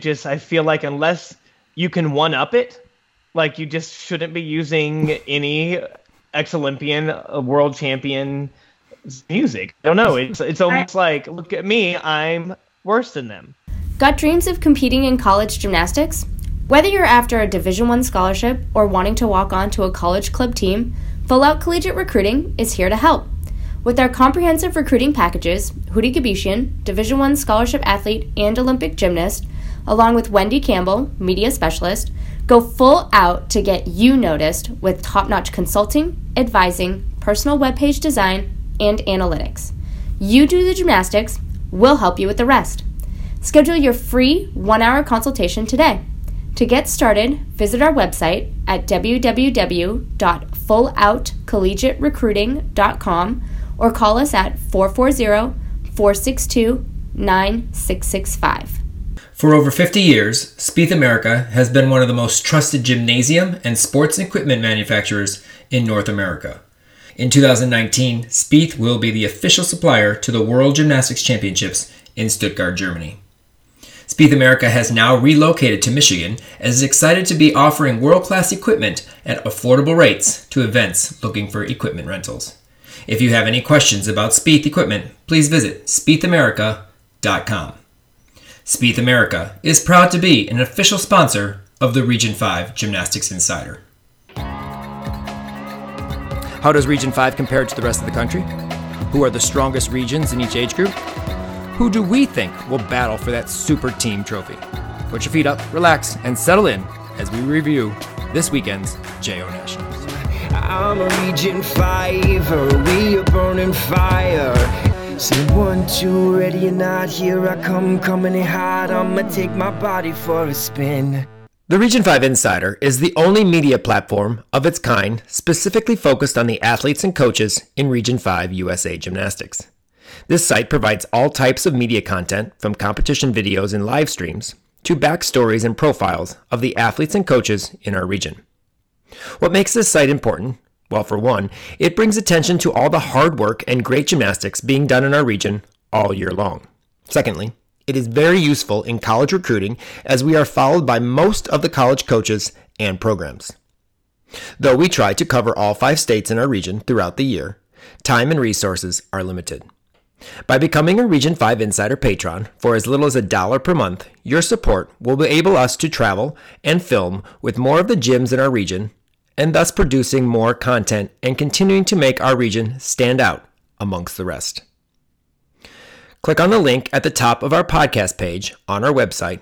Just I feel like unless you can one up it, like you just shouldn't be using any ex Olympian, uh, world champion music. I don't know. It's it's almost like look at me, I'm worse than them. Got dreams of competing in college gymnastics? Whether you're after a Division 1 scholarship or wanting to walk on to a college club team, Full Out Collegiate Recruiting is here to help. With our comprehensive recruiting packages, Houry Gebeshian, Division 1 scholarship athlete and Olympic gymnast, along with Wendy Campbell, media specialist, go full out to get you noticed with top-notch consulting, advising, personal webpage design, and analytics. You do the gymnastics, we'll help you with the rest. Schedule your free one hour consultation today. To get started, visit our website at www.fulloutcollegiaterecruiting.com or call us at 440 462 9665. For over 50 years, Spieth America has been one of the most trusted gymnasium and sports equipment manufacturers in North America. In 2019, Spieth will be the official supplier to the World Gymnastics Championships in Stuttgart, Germany. Spieth America has now relocated to Michigan and is excited to be offering world class equipment at affordable rates to events looking for equipment rentals. If you have any questions about Spieth equipment, please visit spiethamerica.com. Spieth America is proud to be an official sponsor of the Region 5 Gymnastics Insider. How does Region 5 compare to the rest of the country? Who are the strongest regions in each age group? Who do we think will battle for that super team trophy? Put your feet up, relax, and settle in as we review this weekend's JO Nationals. I'm a Region 5, we are burning fire. Say one, two, ready or not, here I come, coming in hot. I'ma take my body for a spin. The Region 5 Insider is the only media platform of its kind specifically focused on the athletes and coaches in Region 5 USA Gymnastics. This site provides all types of media content from competition videos and live streams to backstories and profiles of the athletes and coaches in our region. What makes this site important? Well, for one, it brings attention to all the hard work and great gymnastics being done in our region all year long. Secondly, it is very useful in college recruiting as we are followed by most of the college coaches and programs. Though we try to cover all five states in our region throughout the year, time and resources are limited. By becoming a Region 5 Insider patron for as little as a dollar per month, your support will enable us to travel and film with more of the gyms in our region, and thus producing more content and continuing to make our region stand out amongst the rest. Click on the link at the top of our podcast page on our website,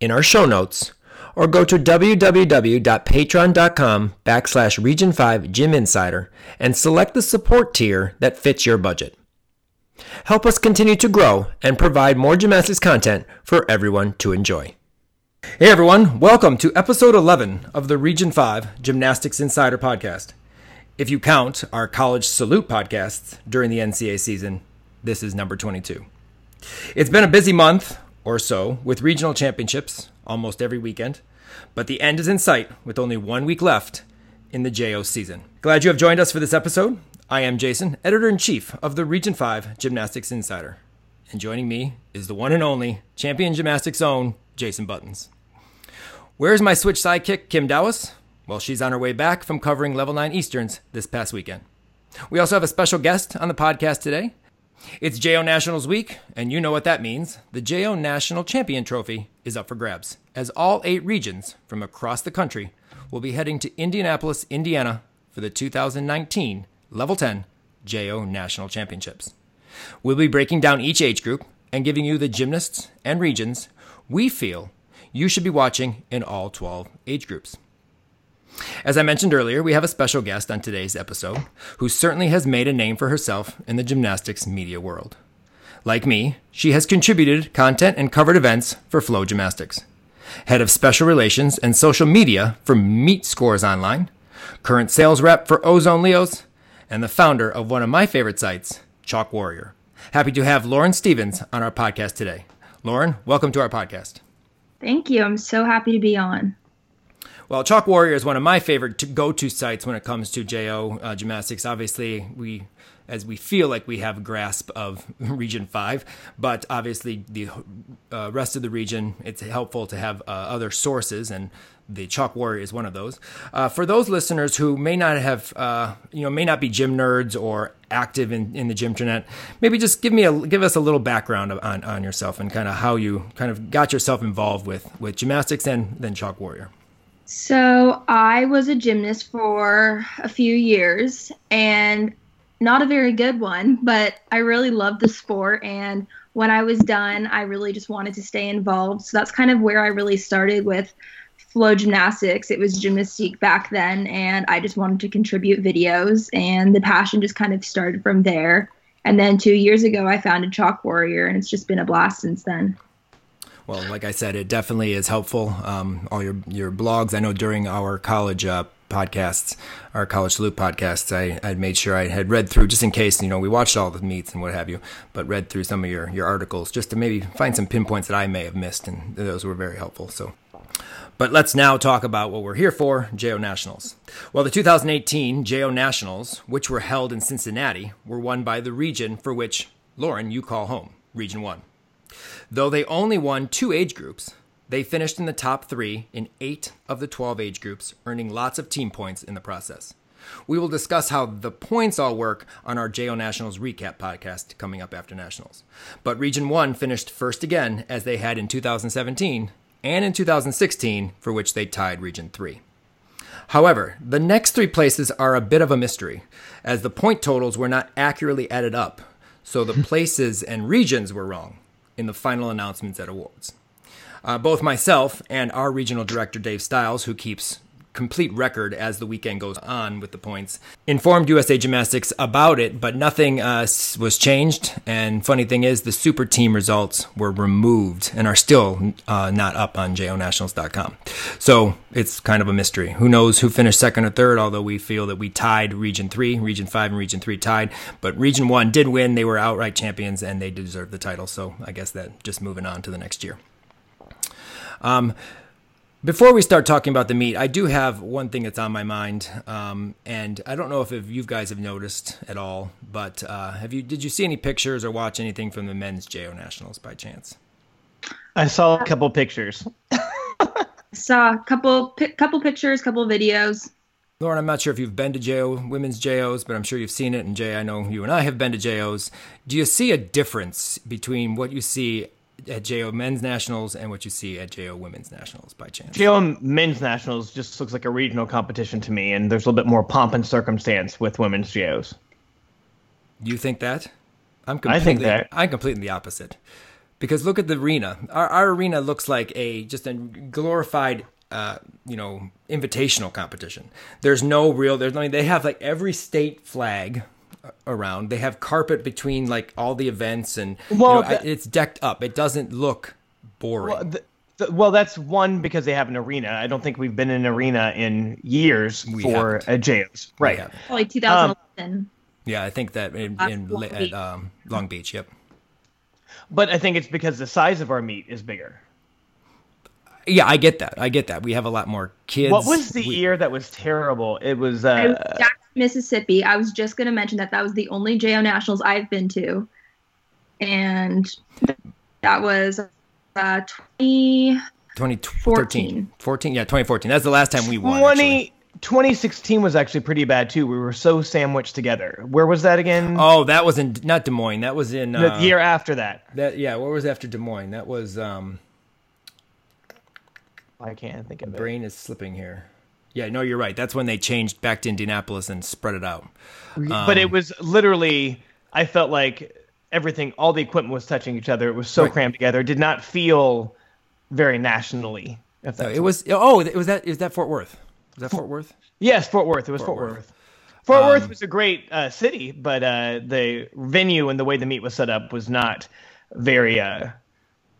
in our show notes, or go to www.patreon.com backslash region 5 gym insider and select the support tier that fits your budget. Help us continue to grow and provide more gymnastics content for everyone to enjoy. Hey everyone, welcome to episode 11 of the Region 5 Gymnastics Insider podcast. If you count our college salute podcasts during the NCAA season, this is number 22. It's been a busy month or so with regional championships almost every weekend, but the end is in sight with only one week left in the JO season. Glad you have joined us for this episode. I am Jason, editor in chief of the Region 5 Gymnastics Insider. And joining me is the one and only champion gymnastics own Jason Buttons. Where's my switch sidekick, Kim Dowis? Well, she's on her way back from covering Level 9 Easterns this past weekend. We also have a special guest on the podcast today, it's JO Nationals week, and you know what that means. The JO National Champion Trophy is up for grabs, as all eight regions from across the country will be heading to Indianapolis, Indiana for the 2019 Level 10 JO National Championships. We'll be breaking down each age group and giving you the gymnasts and regions we feel you should be watching in all 12 age groups. As I mentioned earlier, we have a special guest on today's episode who certainly has made a name for herself in the gymnastics media world. Like me, she has contributed content and covered events for FloGymnastics. Head of Special Relations and Social Media for Meet Scores Online, current sales rep for Ozone Leos, and the founder of one of my favorite sites, Chalk Warrior. Happy to have Lauren Stevens on our podcast today. Lauren, welcome to our podcast. Thank you. I'm so happy to be on. Well, Chalk Warrior is one of my favorite to go to sites when it comes to JO uh, gymnastics. Obviously, we as we feel like we have a grasp of Region 5. But obviously, the uh, rest of the region, it's helpful to have uh, other sources, and the Chalk Warrior is one of those. Uh, for those listeners who may not have, uh, you know, may not be gym nerds or active in, in the gym internet, maybe just give me a give us a little background on, on yourself and kind of how you kind of got yourself involved with with gymnastics and then Chalk Warrior. So I was a gymnast for a few years and not a very good one, but I really loved the sport. And when I was done, I really just wanted to stay involved. So that's kind of where I really started with FloGymnastics. It was Gymnastike back then, and I just wanted to contribute videos, and the passion just kind of started from there. And then two years ago, I founded Chalk Warrior, and it's just been a blast since then. Well, like I said, it definitely is helpful. Um, all your your blogs. I know during our college uh, podcasts, our college loop podcasts, I had made sure I had read through just in case you know we watched all the meets and what have you, but read through some of your your articles just to maybe find some pinpoints that I may have missed, and those were very helpful. So. But let's now talk about what we're here for JO Nationals. Well, the 2018 JO Nationals, which were held in Cincinnati, were won by the region for which, Lauren, you call home, Region 1. Though they only won two age groups, they finished in the top three in eight of the 12 age groups, earning lots of team points in the process. We will discuss how the points all work on our JO Nationals recap podcast coming up after Nationals. But Region 1 finished first again, as they had in 2017 and in 2016, for which they tied Region 3. However, the next three places are a bit of a mystery, as the point totals were not accurately added up, so the places and regions were wrong in the final announcements at awards. Uh, both myself and our regional director, Dave Stiles, who keeps complete record as the weekend goes on with the points. Informed USA Gymnastics about it, but nothing uh, was changed. And funny thing is, the super team results were removed and are still uh, not up on jonationals.com. So it's kind of a mystery. Who knows who finished second or third, although we feel that we tied Region 3, Region 5, and Region 3 tied. But Region 1 did win. They were outright champions and they deserve the title. So I guess that just moving on to the next year. Um, before we start talking about the meet, I do have one thing that's on my mind, um, and I don't know if, if you guys have noticed at all, but uh, have you? Did you see any pictures or watch anything from the men's JO Nationals by chance? I saw a couple pictures. saw a couple couple pictures, couple videos. Lauren, I'm not sure if you've been to JO women's JOs, but I'm sure you've seen it. And Jay, I know you and I have been to JOs. Do you see a difference between what you see at JO Men's Nationals and what you see at JO Women's Nationals by chance? JO Men's Nationals just looks like a regional competition to me, and there's a little bit more pomp and circumstance with women's JOs. You think that? I'm completely, I think that. I'm completely the opposite. Because look at the arena. Our, our arena looks like a just a glorified uh, you know, invitational competition. There's no real. There's I mean, they have like every state flag around. They have carpet between like all the events, and well, you know, the, it's decked up. It doesn't look boring. Well, the, the, well, that's one because they have an arena. I don't think we've been in an arena in years we for uh, JOs. Right. Probably 2011. Um, yeah, I think that in, in Long at Beach. Um, Long Beach. Yep. But I think it's because the size of our meet is bigger. Yeah, I get that. I get that. We have a lot more kids. What was the we, year that was terrible? It was uh, Mississippi. I was just going to mention that that was the only JO Nationals I've been to, and that was uh, 20, 2014. 14, yeah, 2014. That's the last time we won. 20, 2016 was actually pretty bad too. We were so sandwiched together. Where was that again? Oh, that was in not Des Moines. That was in uh, the year after that. That yeah, what was after Des Moines? That was um I can't think of it. Brain is slipping here. Yeah, no, you're right. That's when they changed back to Indianapolis and spread it out. Um, but it um, was literally, I felt like everything, all the equipment was touching each other. It was so right. crammed together. It did not feel very nationally. If no, it was. Oh, it was that. Is that Fort Worth? Was that Fort Worth? Yes, Fort Worth. It was Fort, Fort Worth. Worth. Fort um, Worth was a great uh, city, but uh, the venue and the way the meet was set up was not very uh,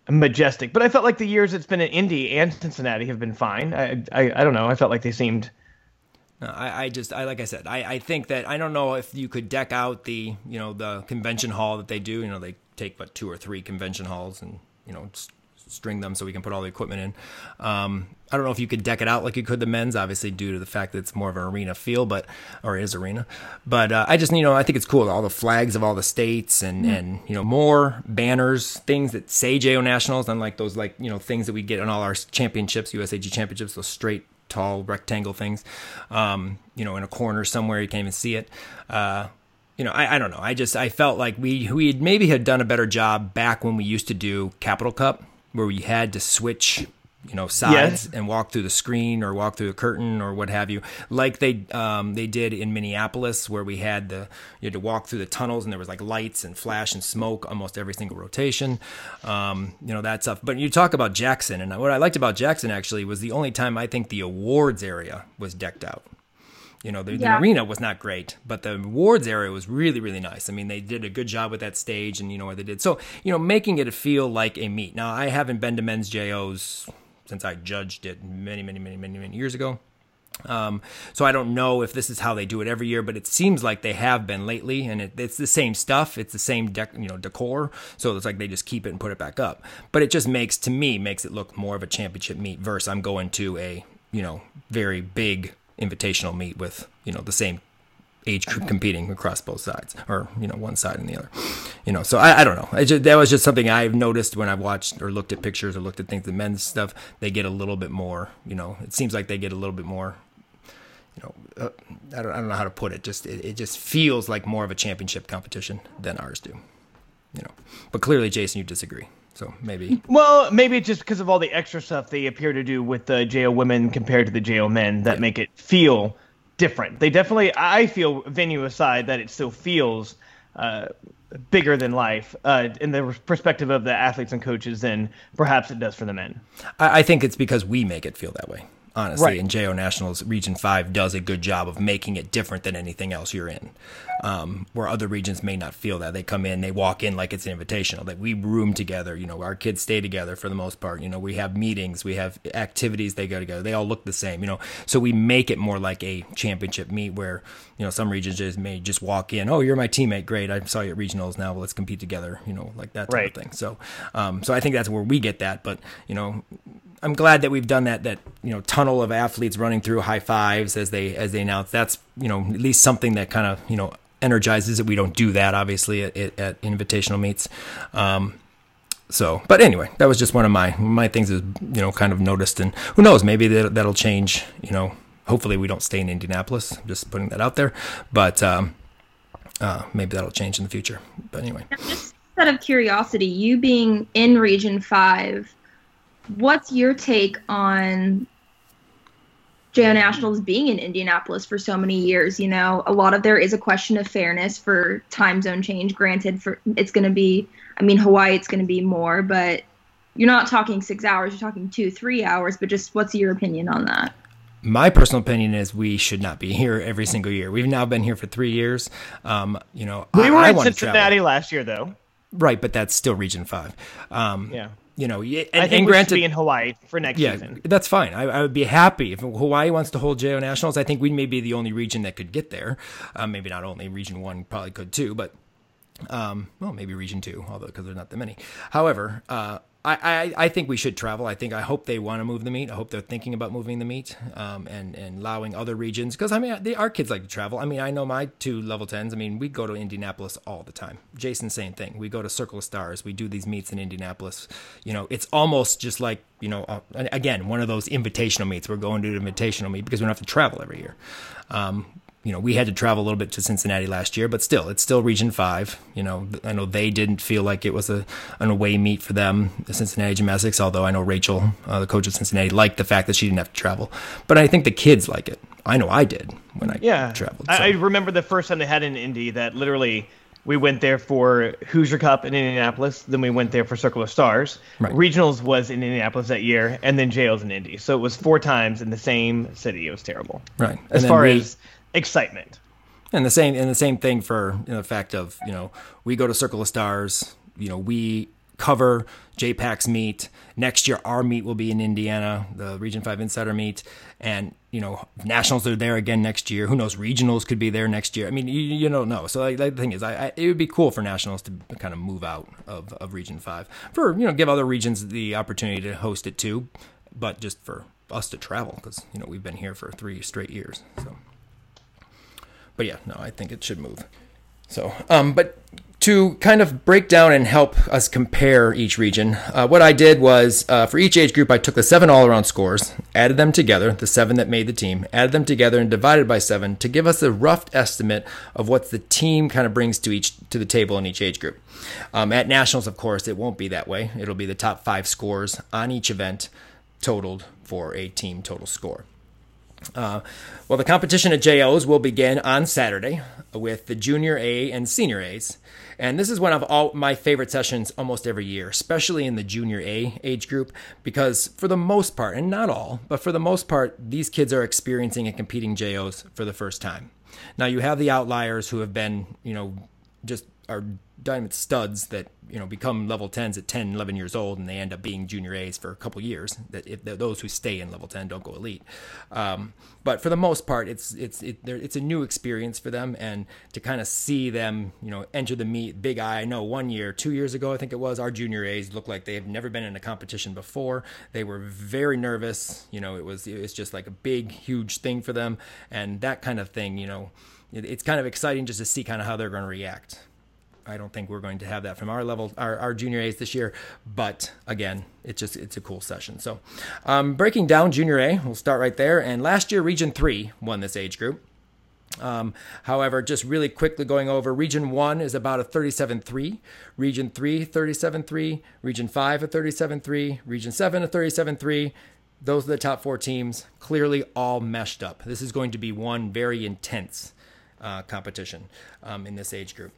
majestic. But I felt like the years it's been in Indy and Cincinnati have been fine. I I, I don't know. I felt like they seemed. I, I just I like I said I, I think that I don't know if you could deck out the you know the convention hall that they do you know they take but two or three convention halls and you know string them so we can put all the equipment in. Um, I don't know if you could deck it out like you could the men's, obviously due to the fact that it's more of an arena feel, but or is arena. But uh, I just you know I think it's cool all the flags of all the states and and you know more banners, things that say JO Nationals, unlike those like you know things that we get on all our championships, USAG championships, those straight tall rectangle things, um, you know, in a corner somewhere you can't even see it. Uh, you know, I, I don't know. I just I felt like we we had maybe had done a better job back when we used to do Capital Cup, where we had to switch you know sides and walk through the screen or walk through the curtain or what have you. Like they um, they did in minneapolis where we had the you had to walk through the tunnels and there was like lights and flash and smoke almost every single rotation. Um, you know that stuff. But you talk about jackson and what i liked about jackson actually was the only time i think the awards area was decked out you know, the, Yeah. the arena was not great, but the awards area was really, really nice. I mean, they did a good job with that stage and, you know, what they did. So, you know, making it feel like a meet. Now, I haven't been to men's JOs since I judged it many, many, many, many, many years ago. Um, so I don't know if this is how they do it every year, but it seems like they have been lately, and it, it's the same stuff. It's the same dec- you know decor, so it's like they just keep it and put it back up. But it just makes to me makes it look more of a championship meet versus I'm going to a you know very big invitational meet with you know the same age group competing across both sides or you know one side and the other. You know so i, I don't know. I just, that was just something i've noticed when i've watched or looked at pictures or looked at things the men's stuff they get a little bit more you know it seems like they get a little bit more you know uh, I, don't, I don't know how to put it just it, it just feels like more of a championship competition than ours do you know. But clearly jason you disagree so maybe Well, maybe it's just because of all the extra stuff they appear to do with the JO women compared to the JO men that make it feel different. They definitely, I feel, venue aside, that it still feels uh, bigger than life uh, in the perspective of the athletes and coaches than perhaps it does for the men. I, I think it's because we make it feel that way. Honestly, Right. and JO Nationals Region Five does a good job of making it different than anything else you're in. Um, where other regions may not feel that they come in, they walk in like it's an invitational. That we room together. You know, our kids stay together for the most part. You know, we have meetings, we have activities. They go together. They all look the same. You know, so we make it more like a championship meet where you know some regions just may just walk in. Oh, you're my teammate. Great. I saw you at regionals. Now let's compete together. You know, like that type Right. of thing. So, um, so I think that's where we get that. But you know, I'm glad that we've done that. That you know, tunnel of athletes running through high fives as they as they announce. That's you know at least something that kind of you know energizes it. We don't do that obviously at, at, at invitational meets. Um, so, but anyway, that was just one of my my things is you know kind of noticed, and who knows, maybe that that'll change. You know, hopefully we don't stay in Indianapolis. I'm just putting that out there, but um, uh, maybe that'll change in the future. But anyway. Just out of curiosity, you being in Region 5, what's your take on JO Nationals being in Indianapolis for so many years? You know, a lot of there is a question of fairness for time zone change. Granted, for it's going to be, I mean, Hawaii, it's going to be more, but you're not talking six hours, you're talking two, three hours. But just what's your opinion on that? my personal opinion is we should not be here every single year. We've now been here for three years. Um, you know, We I, were I in Cincinnati travel. last year, though. right? But that's still Region Five. Um, Yeah. You know, yeah, I and, think and granted, be in Hawaii for next yeah, season. that's fine. I, I would be happy if Hawaii wants to hold JO Nationals. I think we may be the only region that could get there. Uh, maybe not only Region One probably could too, but um, well, maybe Region Two, although because there's not that many. However, uh, I, I I think we should travel. I think I hope they want to move the meet. I hope they're thinking about moving the meet um, and and allowing other regions because I mean they, our kids like to travel. I mean I know my two level tens. I mean we go to Indianapolis all the time. Jason, same thing. We go to Circle of Stars. We do these meets in Indianapolis. You know, it's almost just like you know uh, again one of those invitational meets. We're going to an invitational meet because we don't have to travel every year. Um, you know, we had to travel a little bit to Cincinnati last year, but still, it's still Region Five. You know, I know they didn't feel like it was a an away meet for them, the Cincinnati Gymnastics. Although I know Rachel, uh, the coach of Cincinnati, liked the fact that she didn't have to travel. But I think the kids like it. I know I did when I Yeah, traveled. I, so. I remember the first time they had an Indy that literally we went there for Hoosier Cup in Indianapolis, then we went there for Circle of Stars. Right. Regionals was in Indianapolis that year, and then JO's in Indy. So it was four times in the same city. It was terrible. Right. As far we- as excitement. And the same and the same thing for you know, the fact of you know we go to Circle of Stars. You know we cover JPAC's meet. Next year, our meet will be in Indiana, the Region 5 Insider meet. And, you know, nationals are there again next year. Who knows? Regionals could be there next year. I mean, you, you don't know. So, like, like the thing is, I, I, it would be cool for nationals to kind of move out of, of Region 5 for, you know, give other regions the opportunity to host it too, but just for us to travel because, you know, we've been here for three straight years. So, but yeah, no, I think it should move. So, um, but to kind of break down and help us compare each region, uh, what I did was uh, for each age group, I took the seven all around scores, added them together, the seven that made the team, added them together and divided by seven to give us a rough estimate of what the team kind of brings to each to the table in each age group. Um, at nationals, of course, it won't be that way. It'll be the top five scores on each event totaled for a team total score. Uh, well, the competition at JOs will begin on Saturday with the junior A and senior A's. And this is one of all my favorite sessions almost every year, especially in the junior A age group, because for the most part, and not all, but for the most part, these kids are experiencing and competing JOs for the first time. Now you have the outliers who have been, you know, just are diamond studs that you know become level 10s at 10 11 years old and they end up being junior a's for a couple years that if those who stay in level 10 don't go elite. Um, but for the most part it's it's it, it's a new experience for them and to kind of see them you know enter the meet big eye i know one year two years ago i think it was our junior a's looked like they have never been in a competition before. They were very nervous you know it was it was just like a big huge thing for them and that kind of thing you know it, it's kind of exciting just to see kind of how they're going to react I don't think we're going to have that from our level, our, our junior A's this year. But again, it's just it's a cool session. So, um, breaking down junior A, we'll start right there. And last year, Region Three won this age group. Um, however, just really quickly going over, Region 1 is about a 37.3, Region 3, 37.3, Region 5, a 37.3, Region 7, a 37.3. Those are the top four teams, clearly all meshed up. This is going to be one very intense uh, competition um, in this age group.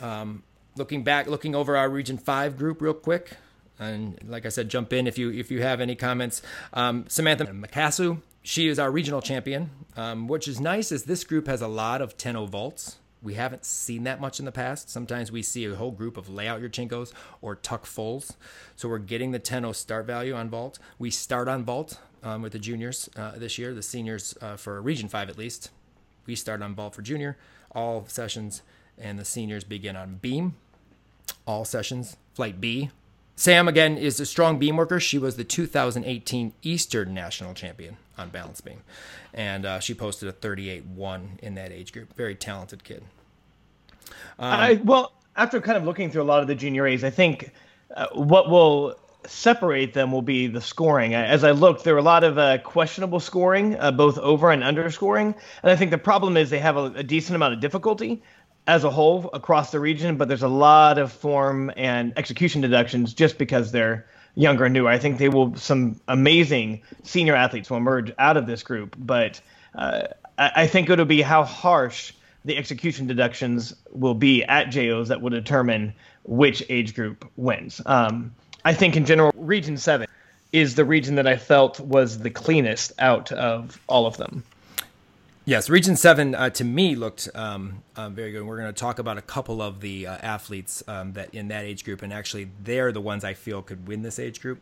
Um, looking back, looking over our Region Five group real quick, and like I said, jump in if you if you have any comments. Um, Samantha Macasu, she is our regional champion. Um, which is nice, is this group has a lot of 10 vaults. We haven't seen that much in the past. Sometimes we see a whole group of layout Yurchenkos or tuck fulls. So we're getting the 10 start value on vault. We start on vault um, with the juniors uh, this year, the seniors uh, for Region 5 at least. We start on vault for junior, all sessions and the seniors begin on beam. All sessions, flight B. Sam, again, is a strong beam worker. She was the 2018 Eastern National Champion on balance beam. And uh, she posted a 38 1 in that age group. Very talented kid. Um, I, well, after kind of looking through a lot of the junior A's, I think uh, what will separate them will be the scoring. As I looked, there were a lot of uh, questionable scoring, uh, both over and under scoring. And I think the problem is they have a, a, decent amount of difficulty as a whole across the region, but there's a lot of form and execution deductions just because they're younger and newer. I think they will some amazing senior athletes will emerge out of this group, but uh, I, think it'll be how harsh the execution deductions will be at JOs that will determine which age group wins. Um, I think in general, Region Seven is the region that I felt was the cleanest out of all of them. Yes, Region 7 uh, to me looked um, uh, very good. We're going to talk about a couple of the uh, athletes um, that in that age group, and actually, they're the ones I feel could win this age group,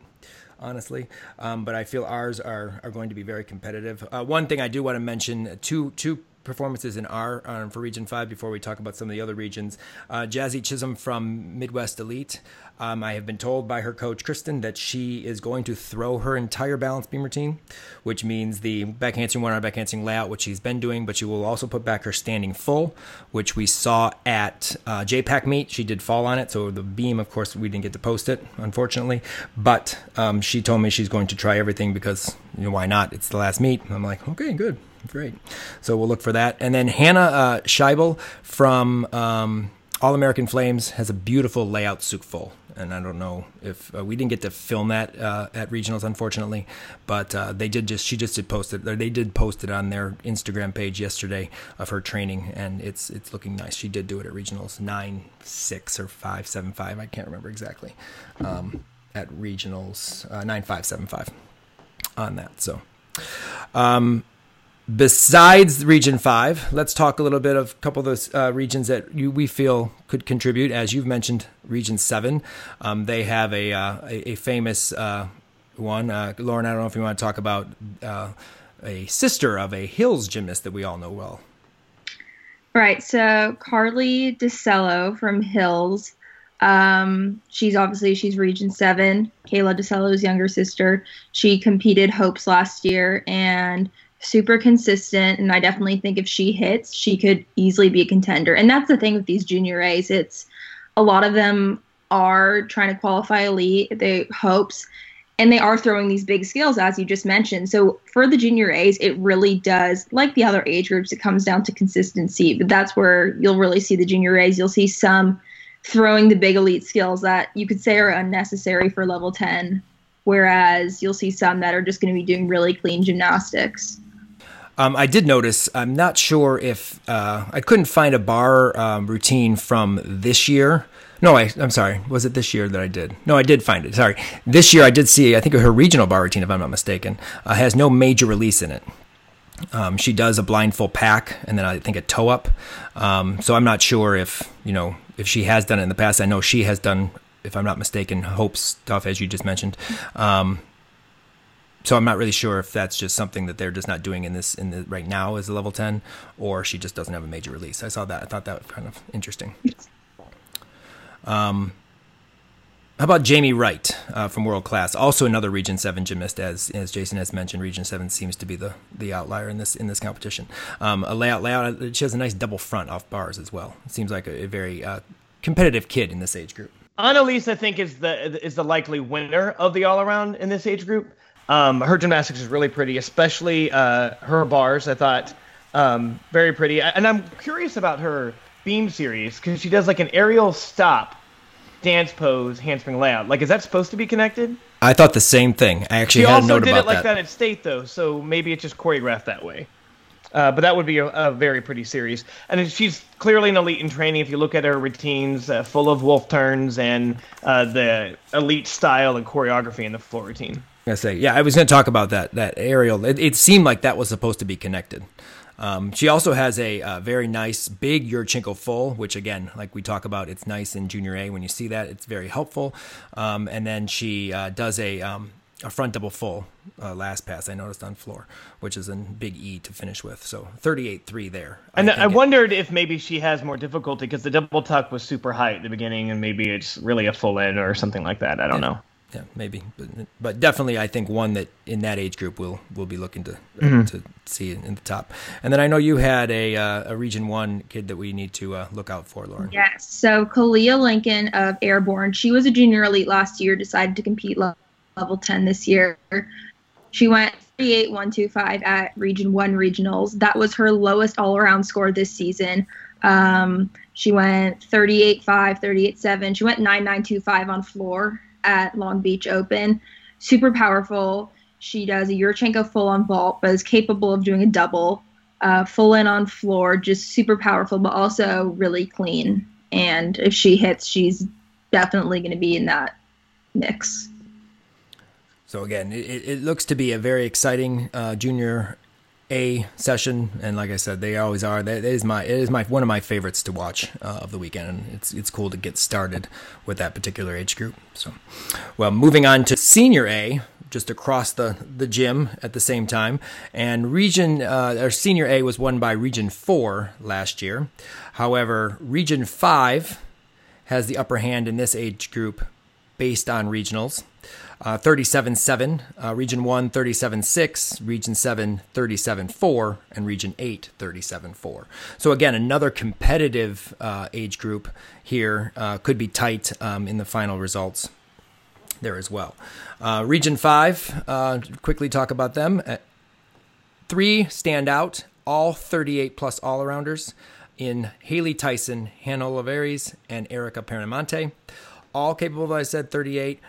honestly. Um, but I feel ours are, are going to be very competitive. Uh, one thing I do want to mention two, two performances in our um, for Region 5 before we talk about some of the other regions. Uh, Jazzy Chisholm from Midwest Elite. Um, I have been told by her coach, Kristen, that she is going to throw her entire balance beam routine, which means the back one arm back layout, which she's been doing, but she will also put back her standing full, which we saw at uh, JPAC meet. She did fall on it, so the beam, of course, we didn't get to post it, unfortunately. But um, she told me she's going to try everything because, you know, why not? It's the last meet. I'm like, okay, good. Great. So we'll look for that. And then Hannah uh, Scheibel from um, All American Flames has a beautiful layout full. And I don't know if uh, we didn't get to film that uh, at regionals, unfortunately, but uh, they did just she just did post it. They did post it on their Instagram page yesterday of her training, and it's it's looking nice. She did do it at regionals nine six or five seven five. I can't remember exactly. Um, at regionals uh, nine five seven five on that. So. Um, besides Region Five, let's talk a little bit of a couple of those uh, regions that you, we feel could contribute. As you've mentioned, Region Seven, um, they have a uh, a, a, famous uh, one. Uh, Lauren, I don't know if you want to talk about uh, a sister of a Hills gymnast that we all know well. Right. So Carly DiCello from Hills. Um, she's obviously she's Region Seven. Kayla DiCello's younger sister. She competed Hopes last year and super consistent. And I definitely think if she hits, she could easily be a contender. And that's the thing with these junior A's. It's a lot of them are trying to qualify elite. They hopes and they are throwing these big skills, as you just mentioned so for the junior a's it really does like the other age groups it comes down to consistency but that's where you'll really see the junior a's you'll see some throwing the big elite skills that you could say are unnecessary for level 10 whereas you'll see some that are just going to be doing really clean gymnastics um, I did notice. I'm not sure if uh, I couldn't find a bar um, routine from this year. No, I, I'm sorry. Was it this year that I did? No, I did find it. Sorry. This year I did see, I think her regional bar routine, if I'm not mistaken, uh, has no major release in it. Um, she does a blind full pack and then I think a toe up. Um, so I'm not sure if, you know, if she has done it in the past. I know she has done, if I'm not mistaken, Hope stuff, as you just mentioned. So I'm not really sure if that's just something that they're just not doing in this in the right now as a level 10 or she just doesn't have a major release. I saw that. I thought that was kind of interesting. Um, how about Jamie Wright uh, from World Class? Also another Region Seven gymnast, as as Jason has mentioned. Region Seven seems to be the the outlier in this in this competition. Um, a layout layout. She has a nice double front off bars as well. It seems like a, a very uh, competitive kid in this age group. Annalise, I think, is the is the likely winner of the all around in this age group. Um, her gymnastics is really pretty, especially uh, her bars. I thought um, very pretty, and I'm curious about her beam series because she does like an aerial stop dance pose handspring layout. Like, is that supposed to be connected? I thought the same thing. I actually she had a note about that. also did it like that. at state though, so maybe it's just choreographed that way. Uh, but that would be a, a, very pretty series. And she's clearly an elite in training. If you look at her routines, uh, full of wolf turns and uh, the elite style and choreography in the floor routine. I say, yeah, I was going to talk about that that aerial. It, it, seemed like that was supposed to be connected. Um, she also has a, a, very nice big Yurchenko full, which again, like we talk about, it's nice in junior A. When you see that, it's very helpful. Um, and then she uh, does a um, a front double full uh, last pass. I noticed on floor, which is a big E to finish with. So 38-3 there. And I, I wondered it, if maybe she has more difficulty because the double tuck was super high at the beginning, and maybe it's really a full in or something like that. I don't yeah. know yeah, maybe, but, but definitely, I think one that in that age group will will be looking to mm-hmm. to see in the top. And then I know you had a uh, a Region One kid that we need to uh, look out for, Lauren. Yes. So Kalia Lincoln of Airborne, she was a junior elite last year. Decided to compete level ten this year. She went 38125 at Region One regionals. That was her lowest all around score this season. Um, she went 38.5, 38.7. She went 9925 on floor at Long Beach Open. Super powerful. She does a Yurchenko full on vault, but is capable of doing a double, uh, full in on floor, just super powerful, but also really clean. And if she hits, she's definitely going to be in that mix. So again, it, it, looks to be a very exciting uh, junior a session, and like I said, they always are. That is my it is my one of my favorites to watch uh, of the weekend, and it's it's cool to get started with that particular age group. So, well, moving on to senior A, just across the the gym at the same time, and region uh, or senior A was won by Region Four last year. However, Region Five has the upper hand in this age group based on regionals. Uh, 37.7, uh, Region 1 37.6, Region 7 37.4, and Region 8 37.4. So, again, another competitive uh, age group here uh, could be tight um, in the final results there as well. Uh, region 5, uh, quickly talk about them. three stand out, all 38 plus all arounders in Haley Tyson, Hannah Oliveris, and Erica Perimonte. All capable, as I said, 38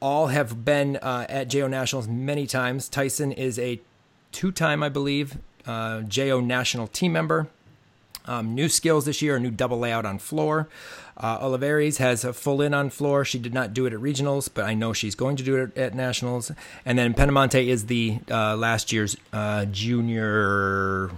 all have been uh, at JO Nationals many times. Tyson is a two time, I believe, uh, JO National team member. Um, new skills this year, a new double layout on floor. Uh, Oliveres has a full in on floor. She did not do it at regionals, but I know she's going to do it at nationals. And then Penamonte is the uh, last year's uh, junior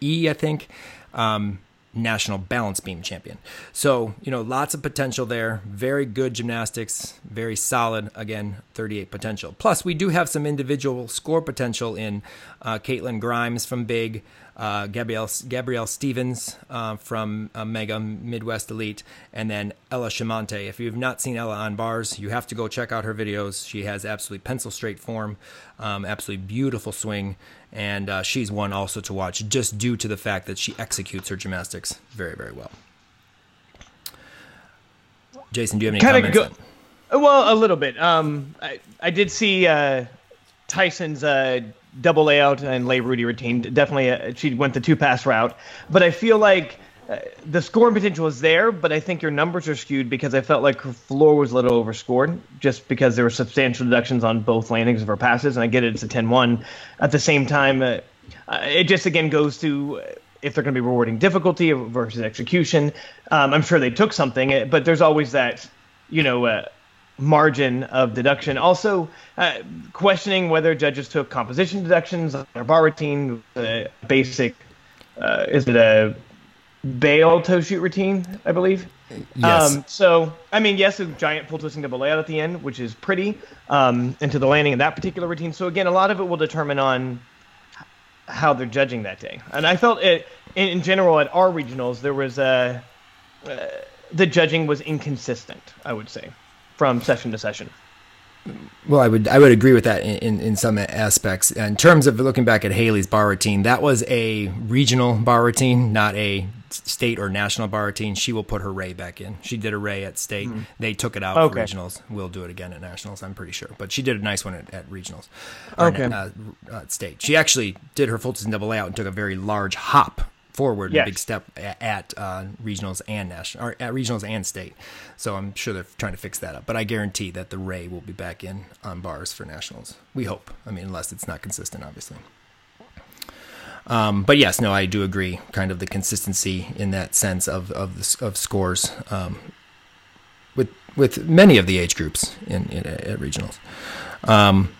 E, I think. Um, national balance beam champion. So, you know, lots of potential there. Very good gymnastics, very solid. Again, 38 potential. Plus, we do have some individual score potential in uh, Caitlin Grimes from Big, uh, Gabrielle, Gabrielle Stevens uh, from uh, Mega Midwest Elite, and then Ella Chamante. If you've not seen Ella on bars, you have to go check out her videos. She has absolutely pencil straight form, um, absolutely beautiful swing, and uh, she's one also to watch just due to the fact that she executes her gymnastics very, very well. Jason, do you have any Kinda comments? go- Well, a little bit. Um, I, I did see uh, Tyson's uh, double layout and lay Rudy routine. Definitely, uh, she went the two pass route. But I feel like uh, the scoring potential is there, but I think your numbers are skewed because I felt like her floor was a little overscored just because there were substantial deductions on both landings of her passes. And I get it, it's a 10 1. At the same time, uh, uh, it just again goes to uh, if they're going to be rewarding difficulty versus execution. Um, I'm sure they took something, but there's always that, you know, uh, margin of deduction. Also, uh, questioning whether judges took composition deductions on their bar routine, uh, basic, uh, is it a bail toe shoot routine, I believe? Yes. Um, so, I mean, yes, a giant full twisting double layout at the end, which is pretty, um, into the landing in that particular routine. So, again, a lot of it will determine on how they're judging that day. And I felt it in, in general at our regionals there was a uh, the judging was inconsistent. I would say from session to session. Well, I would I would agree with that in, in, in some aspects. In terms of looking back at Haley's bar routine, that was a regional bar routine, not a state or national bar routine. She will put her ray back in. She did a ray at state. They took it out. Okay. for regionals. We'll do it again at nationals. I'm pretty sure. But she did a nice one at, at regionals. Or Okay. Uh, at state. She actually did her full and double layout and took a very large hop forward, a big step at uh, regionals and national, or at regionals and state. So I'm sure they're trying to fix that up. But I guarantee that the Ray will be back in on bars for nationals. We hope. I mean, unless it's not consistent, obviously. Um, but yes, no, I do agree. Kind of the consistency in that sense of of the, of scores um, with with many of the age groups in, in at regionals. Um,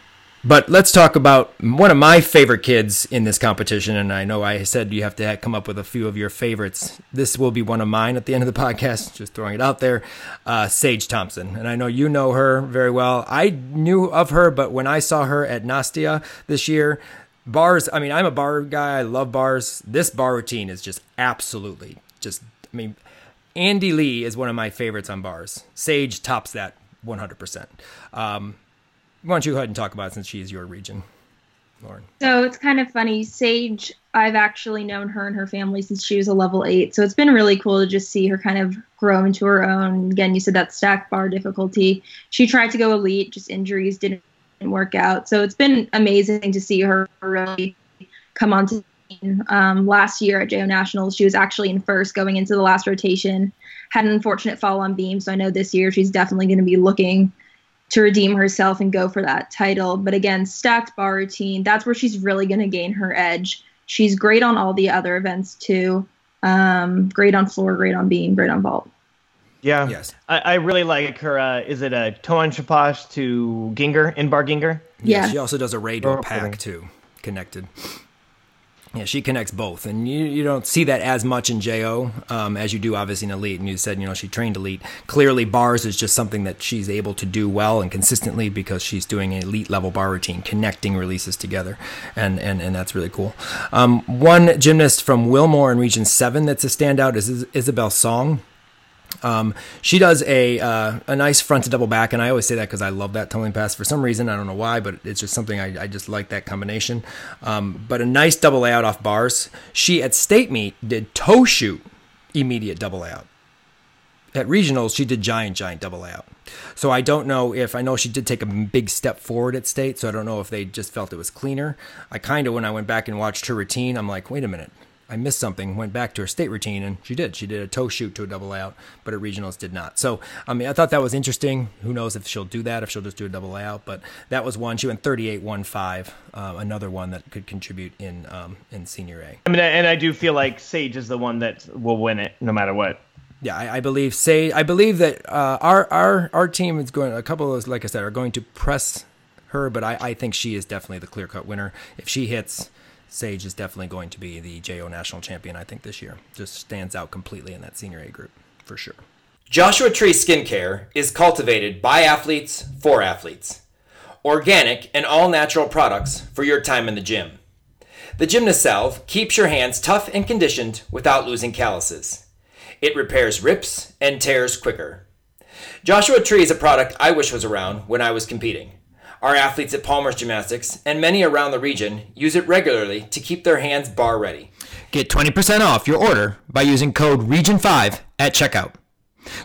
but let's talk about one of my favorite kids in this competition. And I know I said you have to come up with a few of your favorites. This will be one of mine at the end of the podcast, just throwing it out there. Uh, Sage Thompson. And I know you know her very well. I knew of her, but when I saw her at Nastia this year, bars, I mean, I'm a bar guy. I love bars. This bar routine is just absolutely just, I mean, Andy Lee is one of my favorites on bars. Sage tops that 100%. Um, why don't you go ahead and talk about it since she is your region, Lauren? So it's kind of funny. Sage, I've actually known her and her family since she was a level eight. So it's been really cool to just see her kind of grow into her own. Again, you said that stack bar difficulty. She tried to go elite, just injuries didn't work out. So it's been amazing to see her really come on to um, last year at JO Nationals. She was actually in first going into the last rotation. Had an unfortunate fall on beam. So I know this year she's definitely going to be looking to redeem herself and go for that title. But again, stacked bar routine, that's where she's really going to gain her edge. She's great on all the other events too. Um, great on floor, great on beam, great on vault. Yeah. Yes. I, I really like her. Uh, is it a Toan Shaposh to Gienger in bar Gienger? Yeah. She also does a radio Oh, pack okay. too, connected. Yeah, she connects both, and you you don't see that as much in Jo um, as you do obviously in Elite. And you said you know she trained Elite. Clearly, bars is just something that she's able to do well and consistently because she's doing an elite level bar routine, connecting releases together, and and and that's really cool. Um, one gymnast from Wilmore in Region Seven that's a standout is Is- Isabel Song. Um, she does a uh, a nice front to double back, and I always say that because I love that tumbling pass for some reason. I don't know why, but it's just something I, I just like that combination. Um, but a nice double layout off bars. She at state meet did toe shoot immediate double layout. At regionals, she did giant giant double layout. So I don't know if I know she did take a big step forward at state. So I don't know if they just felt it was cleaner. I kind of when I went back and watched her routine, I'm like, wait a minute. I missed something. Went back to her state routine, and she did. She did a toe shoot to a double layout, but her regionals did not. So I mean, I thought that was interesting. Who knows if she'll do that? If she'll just do a double layout? But that was one. She went 38-1-5. Uh, another one that could contribute in um, in senior A. I mean, and I do feel like Sage is the one that will win it no matter what. Yeah, I, I believe. Say, I believe that uh, our our our team is going. A couple of those, like I said, are going to press her, but I, I think she is definitely the clear cut winner. If she hits, Sage is definitely going to be the JO national champion. I think this year just stands out completely in that senior A group for sure. Joshua Tree Skincare is cultivated by athletes for athletes. Organic and all natural products for your time in the gym. The Gymnast Salve keeps your hands tough and conditioned without losing calluses. It repairs rips and tears quicker. Joshua Tree is a product I wish was around when I was competing. Our athletes at Palmer's Gymnastics and many around the region use it regularly to keep their hands bar ready. Get 20% off your order by using code REGION5 at checkout.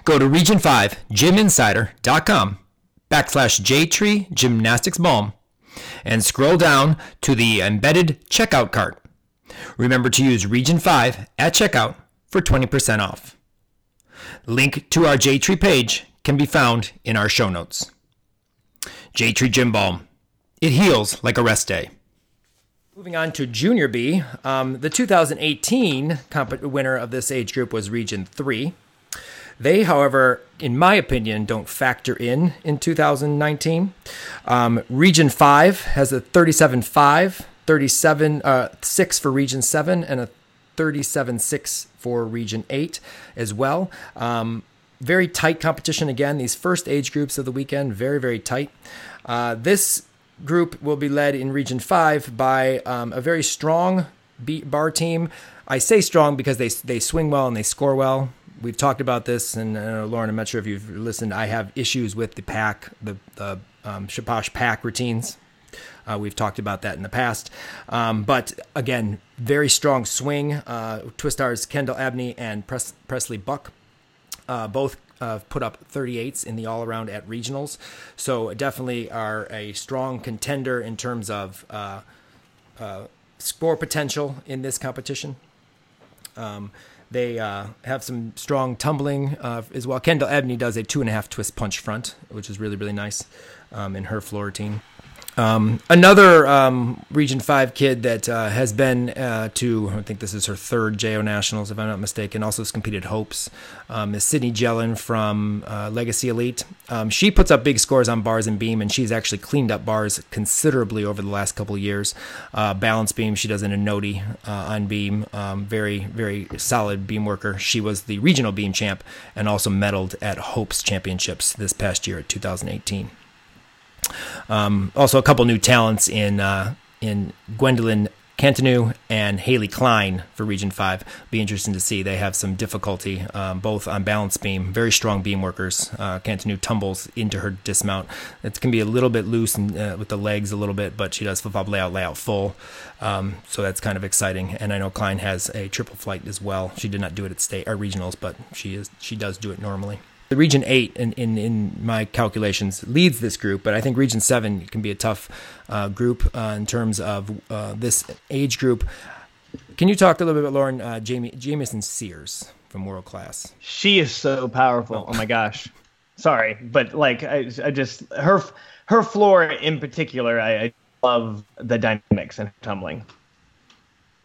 Go to region5gyminsider.com backslash JTree Gymnastics Balm and scroll down to the embedded checkout cart. Remember to use Region 5 at checkout for 20% off. Link to our JTree page can be found in our show notes. JTree Gym Balm. It heals like a rest day. Moving on to Junior B, um, the 2018 comp- winner of this age group was Region 3. They, however, in my opinion, don't factor in in 2019. Um, region 5 has a 37 5, 37 uh, 6 for Region 7, and a 37 6 for Region 8 as well. Um, very tight competition again. These first age groups of the weekend, very, very tight. Uh, this group will be led in Region 5 by um, a very strong beat bar team. I say strong because they, they swing well and they score well. We've talked about this, and uh, Lauren, I'm not sure if you've listened. I have issues with the pack, the, the um, Shaposh pack routines. Uh, we've talked about that in the past. Um, but again, very strong swing. Uh, Twistars Kendall Abney and Pres- Presley Buck uh, both uh, put up 38s in the all around at regionals. So definitely are a strong contender in terms of uh, uh, score potential in this competition. Um, they uh, have some strong tumbling uh, as well. Kendall Abney does a two and a half twist punch front, which is really, really nice um, in her floor routine. Um, another um, Region 5 kid that uh, has been uh, to, I think this is her third JO Nationals, if I'm not mistaken, also has competed Hopes, um, is Sydney Jellin from uh, Legacy Elite. Um, she puts up big scores on bars and beam, and she's actually cleaned up bars considerably over the last couple years. Uh, balance beam, she does an Onodi uh, on beam. Um, very, very solid beam worker. She was the regional beam champ and also medaled at Hopes Championships this past year at 2018. Um, also, a couple new talents in uh, in Gwendolyn Cantonu and Haley Klein for Region 5. Be interesting to see. They have some difficulty um, both on balance beam, very strong beam workers. Uh, Cantonu tumbles into her dismount. It can be a little bit loose and, uh, with the legs a little bit, but she does flip flop layout, layout full. Um, so that's kind of exciting. And I know Klein has a triple flight as well. She did not do it at state or regionals, but she is she does do it normally. The Region 8, in, in, in my calculations, leads this group, but I think Region 7 can be a tough uh, group uh, in terms of uh, this age group. Can you talk a little bit, Lauren, uh, Jamie, Jamison Sears from World Class? She is so powerful. Oh, my gosh. Sorry, but like I, I just her her floor in particular, I, I love the dynamics and tumbling.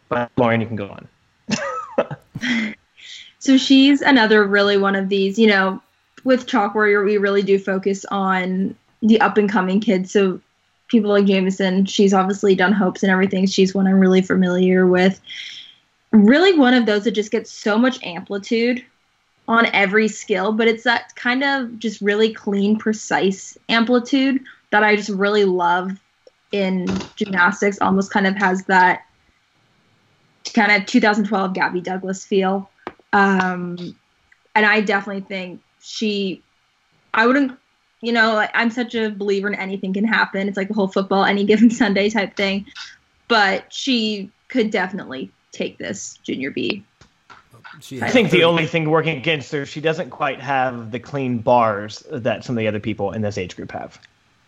But Lauren, you can go on. so she's another really one of these, you know, with Chalk Warrior, we really do focus on the up and coming kids. So people like Jamison, she's obviously done hopes and everything. She's one I'm really familiar with. Really one of those that just gets so much amplitude on every skill, but it's that kind of just really clean, precise amplitude that I just really love in gymnastics. Almost kind of has that kind of 2012 Gabby Douglas feel. Um, and I definitely think she I wouldn't you know, I'm such a believer in anything can happen. It's like the whole football any given Sunday type thing. But she could definitely take this junior B. I think the only thing working against her, she doesn't quite have the clean bars that some of the other people in this age group have.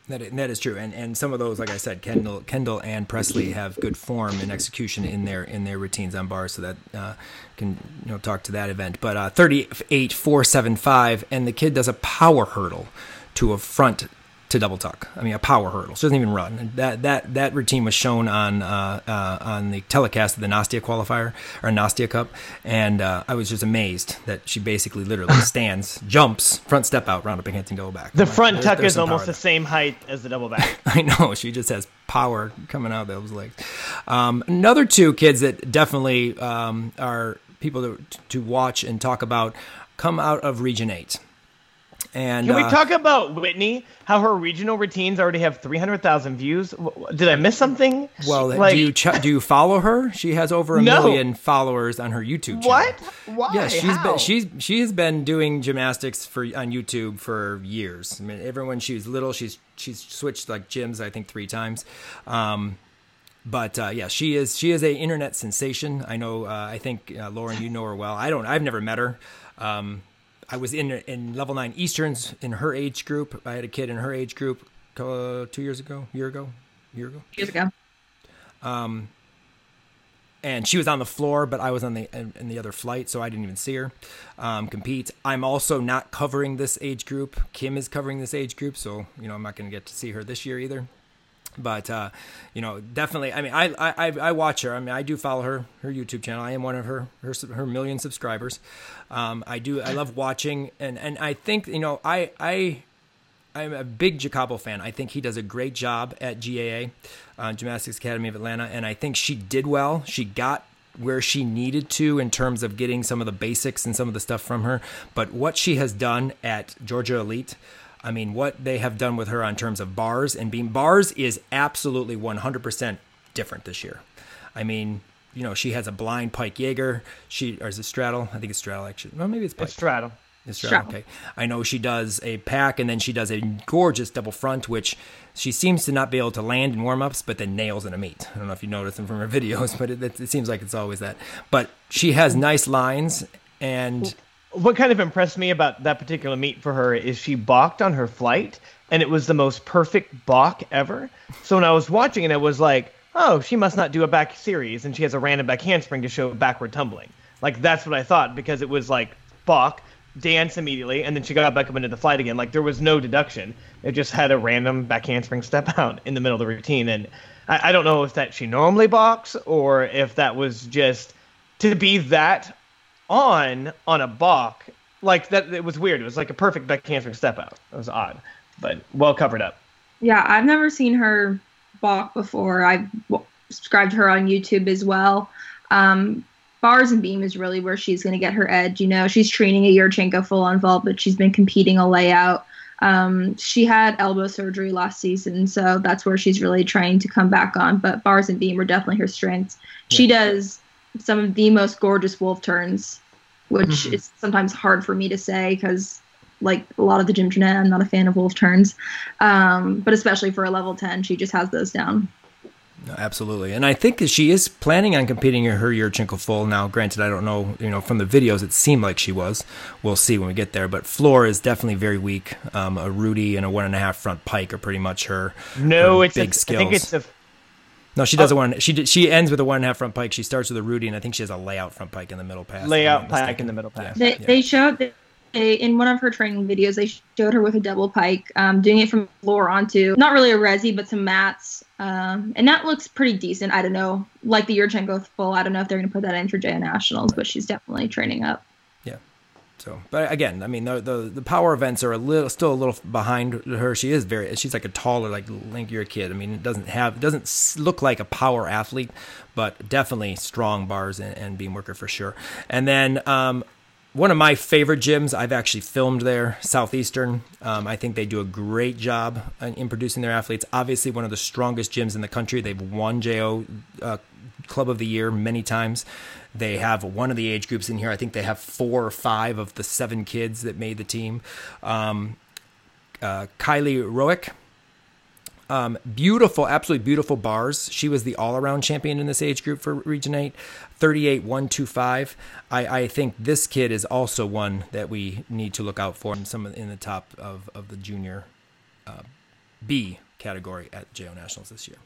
That, that is true, and and some of those, like I said, Kendall, Kendall and Presley have good form and execution in their in their routines on bars, so that uh, can you know talk to that event. But uh, thirty eight four seven five, and the kid does a power hurdle to a front to double tuck. I mean, a power hurdle. She doesn't even run. That that that routine was shown on uh, uh, on the telecast of the Nastia qualifier or Nastia Cup, and uh, I was just amazed that she basically literally stands, jumps, front step out, round up and double back. The front tuck is almost the same height as the double back. I know. She just has power coming out of those legs. Um, another two kids that definitely um, are people to, to watch and talk about come out of Region Eight. And can we uh, talk about Whitney? How her regional routines already have three hundred thousand views? Did I miss something? Well, like, do you ch- do you follow her? She has over a no. million followers on her YouTube channel. What? Why? Yeah, she's How? been she's she has been doing gymnastics for on YouTube for years. I mean, everyone she was little, she's she's switched like gyms I think three times. Um, but uh, yeah, she is she is a internet sensation. I know. Uh, I think uh, Lauren, you know her well. I don't. I've never met her. Um, I was in in level nine Easterns in her age group. I had a kid in her age group uh, two years ago, year ago, year ago, years ago. Um, and she was on the floor, but I was on the in, in the other flight, so I didn't even see her um, compete. I'm also not covering this age group. Kim is covering this age group, so you know I'm not going to get to see her this year either but uh, you know definitely i mean I, I i watch her. I mean i do follow her her youtube channel. I am one of her her, her million subscribers. Um, i do i love watching. And and i think you know i i i'm a big jacobo fan. I think he does a great job at gaa uh, gymnastics academy of atlanta. And i think she did well. She got where she needed to in terms of getting some of the basics and some of the stuff from her. But what she has done at georgia elite I mean, what they have done with her on terms of bars and beam bars is absolutely 100% different this year. I mean, you know, she has a blind Pike Jaeger. She or is it straddle? I think it's straddle actually. Well, maybe it's Pike. It's straddle. It's straddle. Okay. I know she does a pack and then she does a gorgeous double front, which she seems to not be able to land in warm ups, but then nails in a meet. I don't know if you noticed them from her videos, but it, it, it seems like it's always that. But she has nice lines and what kind of impressed me about that particular meet for her is she balked on her flight and it was the most perfect balk ever. So when I was watching it, I was like, oh, she must not do a back series and she has a random back handspring to show backward tumbling. Like that's what I thought because it was like balk, dance immediately, and then she got back up into the flight again. Like there was no deduction. It just had a random back handspring step out in the middle of the routine. And I, I don't know if that she normally balks or if that was just to be that on on a balk like that it was weird. It was like a perfect back handspring step out. It was odd but well covered up. Yeah i've never seen her balk before. I've subscribed to her on youtube as well. Um, bars and beam is really where she's going to get her edge you know? She's training a yurchenko full on vault but she's been competing a layout um, she had elbow surgery last season so that's where she's really trying to come back on but bars and beam are definitely her strengths. Yeah. she does some of the most gorgeous wolf turns, which mm-hmm. is sometimes hard for me to say because, like a lot of the gym internet, I'm not a fan of wolf turns. Um, but especially for a level 10, she just has those down. Absolutely, and I think she is planning on competing in her Yurchenko full. Now, granted, I don't know, you know, from the videos, it seemed like she was. We'll see when we get there. But floor is definitely very weak. Um, a Rudy and a one and a half front pike are pretty much her. No, her it's big a, skills. I think it's a no, she does oh. a one. She she ends with a one and a half front pike. She starts with a Rudy, and I think she has a layout front pike in the middle pass. Layout pike in the middle pass. They, yeah. they showed they, in one of her training videos. They showed her with a double pike, um, doing it from floor onto not really a resi, but some mats, um, and that looks pretty decent. I don't know, like the Yurchenko full. I don't know if they're going to put that in for JO Nationals, but she's definitely training up. So, but again, I mean, the, the the power events are a little still a little behind her. She is very she's like a taller, like lankier kid. I mean, it doesn't have it doesn't look like a power athlete, but definitely strong bars and, and beam worker for sure. And then um, one of my favorite gyms. I've actually filmed there, Southeastern. Um, I think they do a great job in producing their athletes. Obviously, one of the strongest gyms in the country. They've won JO uh, Club of the Year many times. They have one of the age groups in here. I think they have four or five of the seven kids that made the team. Um, uh, Kylie Roick. Um, beautiful, absolutely beautiful bars. She was the all around champion in this age group for Region 8, 38 125. I, I think this kid is also one that we need to look out for in some in the top of, of the junior uh, B category at JO Nationals this year.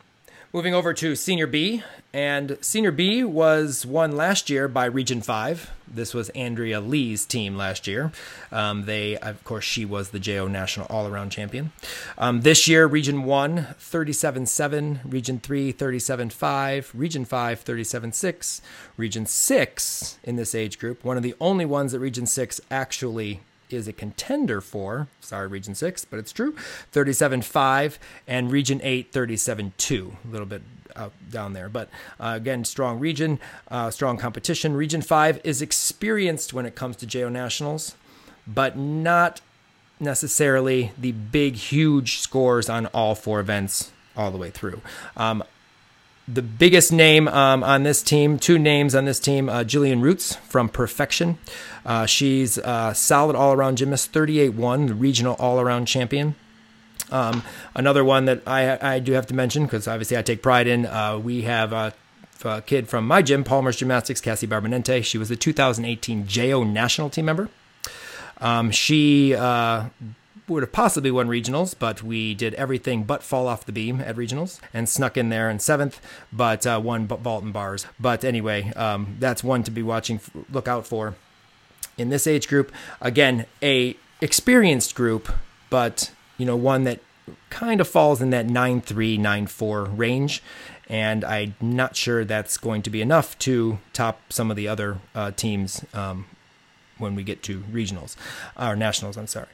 Moving over to Senior B, and Senior B was won last year by Region 5. This was Andrea Lee's team last year. Um, they, of course, she was the JO National All Around Champion. Um, this year, Region 1, 37 7, Region 3, 37 5, Region 5, 37 6, Region 6 in this age group, one of the only ones that Region 6 actually is a contender for. Sorry, Region 6, but it's true. 37 5 and Region 8, 37 2. A little bit down there. But uh, again, strong region, uh, strong competition. Region 5 is experienced when it comes to JO Nationals, but not necessarily the big, huge scores on all four events all the way through. Um, the biggest name um, on this team, two names on this team, uh, Jillian Roots from Perfection. Uh, she's a solid all around gymnast, 38 1, the regional all around champion. Um, another one that I, I do have to mention, because obviously I take pride in, uh, we have a, a, kid from my gym, Palmer's Gymnastics, Cassie Barbanente. She was the 2018 JO national team member. Um, she uh, would have possibly won regionals, but we did everything but fall off the beam at regionals and snuck in there in seventh, but uh, won vault and bars. But anyway, um, that's one to be watching, look out for in this age group. Again, a experienced group, but you know one that kind of falls in that 9-3, 9-4 range. And I'm not sure that's going to be enough to top some of the other uh, teams um, when we get to regionals or nationals. I'm sorry.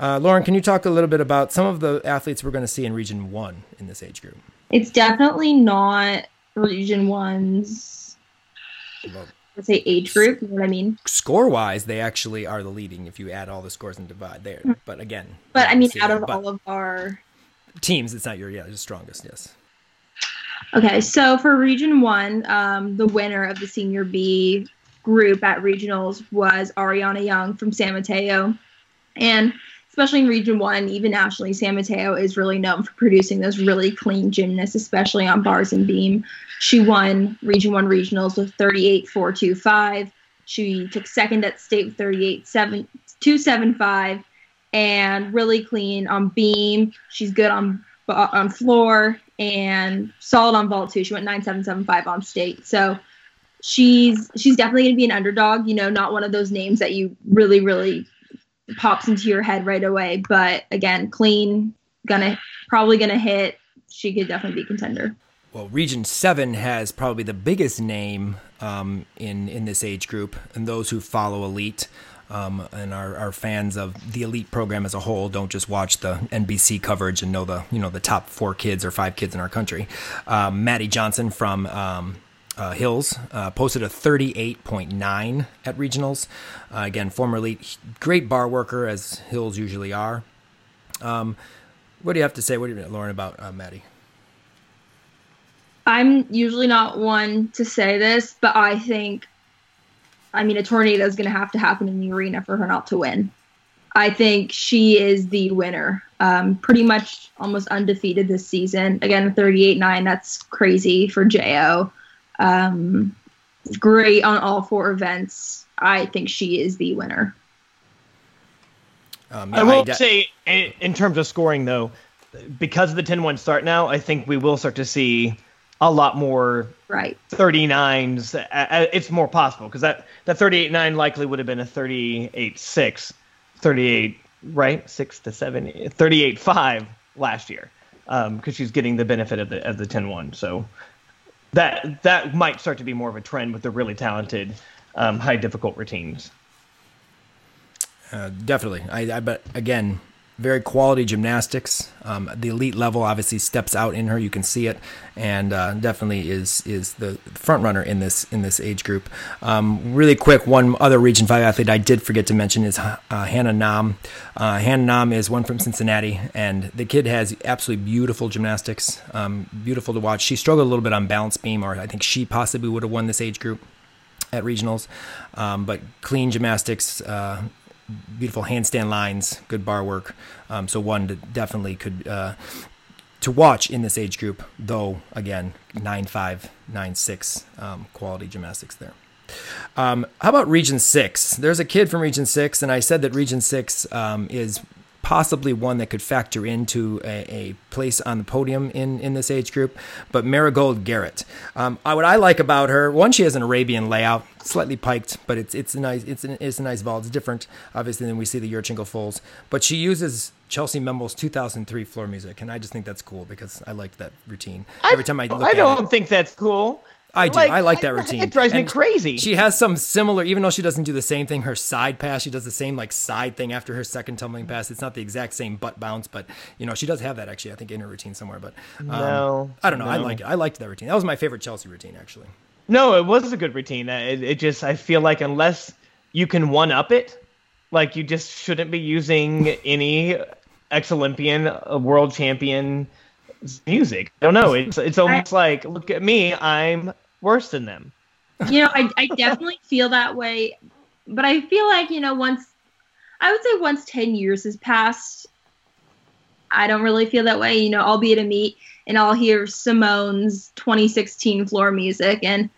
Uh, Lauren, can you talk a little bit about some of the athletes we're going to see in Region One in this age group? It's definitely not Region One's. let's say age group. You know what I mean? Score wise, they actually are the leading if you add all the scores and divide there. Mm-hmm. But again, but I mean, out of all of our teams, it's not your yeah, the strongest. Yes. Okay, so for Region One, um, the winner of the Senior B group at regionals was Ariana Young from San Mateo, and especially in Region 1, even nationally, San Mateo is really known for producing those really clean gymnasts, especially on bars and beam. She won Region 1 regionals with 38 4 2 5. She took second at state with 38 7 2 7 5 and really clean on beam. She's good on on floor and solid on vault too. She went 9775 on state. So she's she's definitely going to be an underdog, you know, not one of those names that you really really pops into your head right away. But again, clean, gonna probably gonna hit. She could definitely be contender. Well, Region Seven has probably the biggest name um, in in this age group, and those who follow Elite. Um, and are, are fans of the elite program as a whole. Don't just watch the NBC coverage and know the you know the top four kids or five kids in our country. Um, Maddie Johnson from um, uh, Hills uh, posted a 38.9 at regionals. Uh, again, former elite, great bar worker as Hills usually are. Um, what do you have to say, what do you, Lauren, about uh, Maddie? I'm usually not one to say this, but I think, I mean, a tornado is going to have to happen in the arena for her not to win. I think she is the winner. Um, pretty much almost undefeated this season. Again, 38 9, that's crazy for JO. Um, great on all four events. I think she is the winner. Um, yeah, I will I de- say, in terms of scoring, though, because of the 10 1 start now, I think we will start to see a lot more right 39s. It's more possible because that, that 38 9 likely would have been a 38 6, 38, right? 6 to 7, 38 5 last year because um, she's getting the benefit of the, of the 10 1. So that that might start to be more of a trend with the really talented, um, high difficult routines. Uh, definitely, I, I but again, very quality gymnastics. Um, the elite level obviously steps out in her. You can see it, and uh, definitely is is the front runner in this in this age group. Um, really quick, one other Region Five athlete I did forget to mention is uh, Hannah Nam. Uh, Hannah Nam is one from Cincinnati, and the kid has absolutely beautiful gymnastics, um, beautiful to watch. She struggled a little bit on balance beam, or I think she possibly would have won this age group at regionals. Um, but clean gymnastics, uh, beautiful handstand lines, good bar work. Um, so one that definitely could uh, to watch in this age group. Though again, nine five, nine six, um, quality gymnastics there. Um, how about Region Six? There's a kid from Region Six, and I said that Region Six um, is possibly one that could factor into a, a place on the podium in, in this age group. But Marigold Garrett, um, I, what I like about her, one, she has an Arabian layout, slightly piked, but it's it's a nice it's an, it's a nice vault. It's different, obviously, than we see the Yurchenko fulls. But she uses Chellsie Memmel's 2003 floor music, and I just think that's cool because I liked that routine. Every time I look I don't it, think that's cool. I do. Like, I like that I- routine. it drives me crazy. She has some similar, even though she doesn't do the same thing. Her side pass, she does the same like side thing after her second tumbling pass. It's not the exact same butt bounce, but you know she does have that actually. I think in her routine somewhere. But um, No, I don't know. I like it. I liked that routine. That was my favorite Chellsie routine actually. No, it was a good routine. Uh, It, it just I feel like unless you can one up it, like you just shouldn't be using any ex Olympian, uh, world champion music. I don't know. It's it's almost like look at me, I'm worse than them. you know, I, I definitely feel that way, but I feel like, you know, once I would say once 10 years has passed, I don't really feel that way. You know, I'll be at a meet and I'll hear Simone's 2016 floor music and,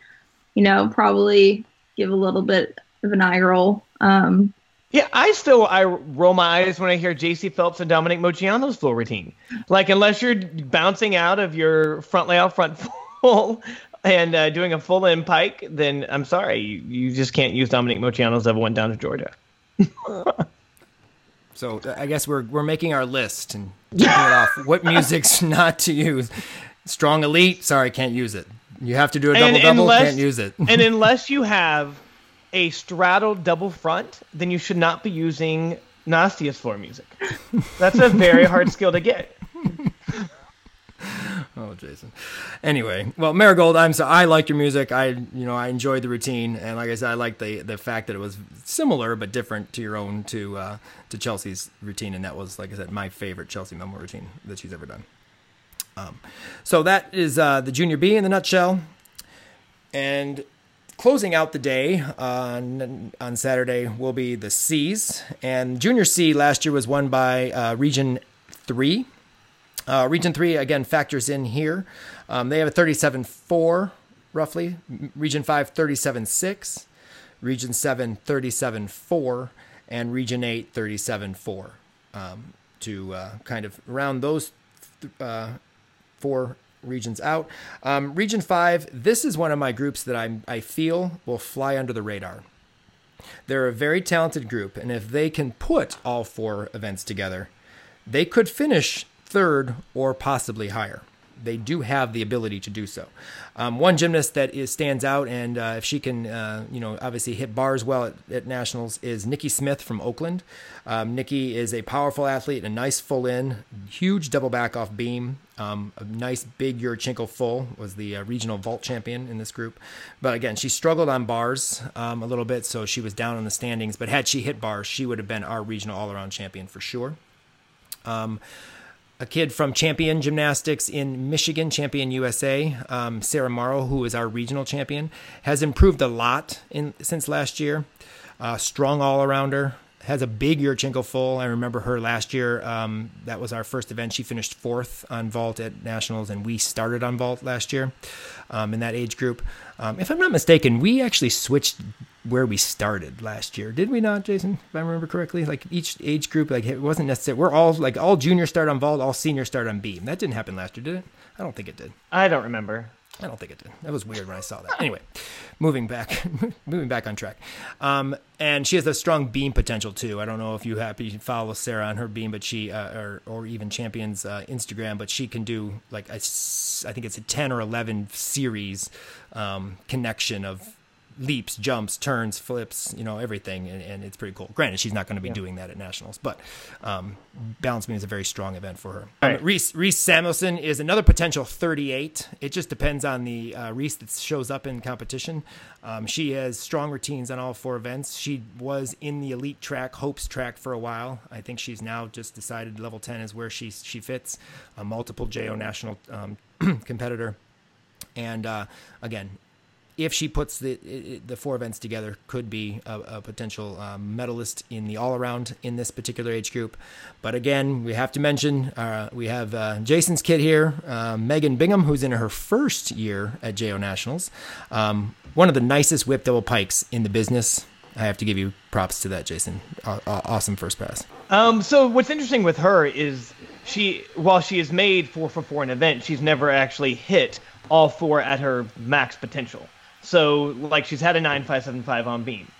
you know, probably give a little bit of an eye roll. Um, Yeah, I still I roll my eyes when I hear Jaycie Phelps and Dominique Moceanu's floor routine. Like unless you're bouncing out of your front layout front full and uh, doing a full in pike, then I'm sorry, you, you just can't use Dominique Moceanu's ever went down to Georgia. So I guess we're we're making our list and checking it off. What music's not to use? Strong elite. Sorry, can't use it. You have to do a double double. Can't use it. and unless you have a straddled double front, then you should not be using Nastia's floor music. That's a very hard skill to get. Oh, Jason. Anyway, well, Marigold, I'm so I like your music. I you know I enjoyed the routine, and like I said, I like the the fact that it was similar but different to your own to uh, to Chellsie's routine, and that was like I said my favorite Chellsie Memmel routine that she's ever done. Um, so that is uh, the Junior B in the nutshell, and closing out the day on on Saturday will be the C's, and Junior C last year was won by uh, Region Three. Uh, region 3, again, factors in here. Um, they have a 37 4, roughly. Region 5, 37 6. Region 7, 37 4. And Region 8, 37 4. Um, to uh, kind of round those th- uh, four regions out. Um, region 5, this is one of my groups that I'm, I feel will fly under the radar. They're a very talented group, and if they can put all four events together, they could finish third or possibly higher. They do have the ability to do so. Um, one gymnast that is stands out, and uh, if she can, uh, you know, obviously hit bars well at, at nationals, is Nikki Smith from Oakland. Um, Nikki is a powerful athlete, a nice full in, huge double back off beam, um, a nice big Yurchenko full was the uh, regional vault champion in this group. But again, she struggled on bars um, a little bit, so she was down in the standings. But had she hit bars, she would have been our regional all around champion for sure a kid from Champion Gymnastics in Michigan, Champion USA, um, Sarah Morrow, who is our regional champion, has improved a lot in since last year. Uh, strong all arounder, has a big year Yurchenko full. I remember her last year. Um, that was our first event. She finished fourth on vault at nationals, and we started on vault last year um, in that age group. Um, if I'm not mistaken, we actually switched where we started last year. Did we not, Jason? If I remember correctly, like each age group, like it wasn't necessary. We're all like all juniors start on vault, all seniors start on beam. That didn't happen last year, did it? I don't think it did. I don't remember. I don't think it did. That was weird when I saw that. Anyway, moving back, moving back on track. Um, and she has a strong beam potential too. I don't know if you happy to follow Sarah on her beam, but she uh, or or even Champions uh, Instagram, but she can do like a I think it's a ten or eleven series um, connection of leaps, jumps, turns, flips, you know, everything, and, and it's pretty cool. Granted, she's not going to be doing that at nationals, but um, balance beam is a very strong event for her. Um, Reese Reese Samuelson is another potential 38. It just depends on the uh, Reese that shows up in competition. Um, she has strong routines on all four events. She was in the elite track, Hopes track, for a while. I think she's now just decided level 10 is where she she fits. A multiple JO national um, competitor, and uh, again, if she puts the the four events together, could be a, a potential um, medalist in the all around in this particular age group. But again, we have to mention uh, we have uh, Jason's kid here, uh, Megan Bingham, who's in her first year at JO Nationals. Um, one of the nicest whip double pikes in the business. I have to give you props to that, Jason. awesome first pass. Um, so what's interesting with her is she, while she is made four for four an event, she's never actually hit all four at her max potential. So like she's had a nine five seven five on beam,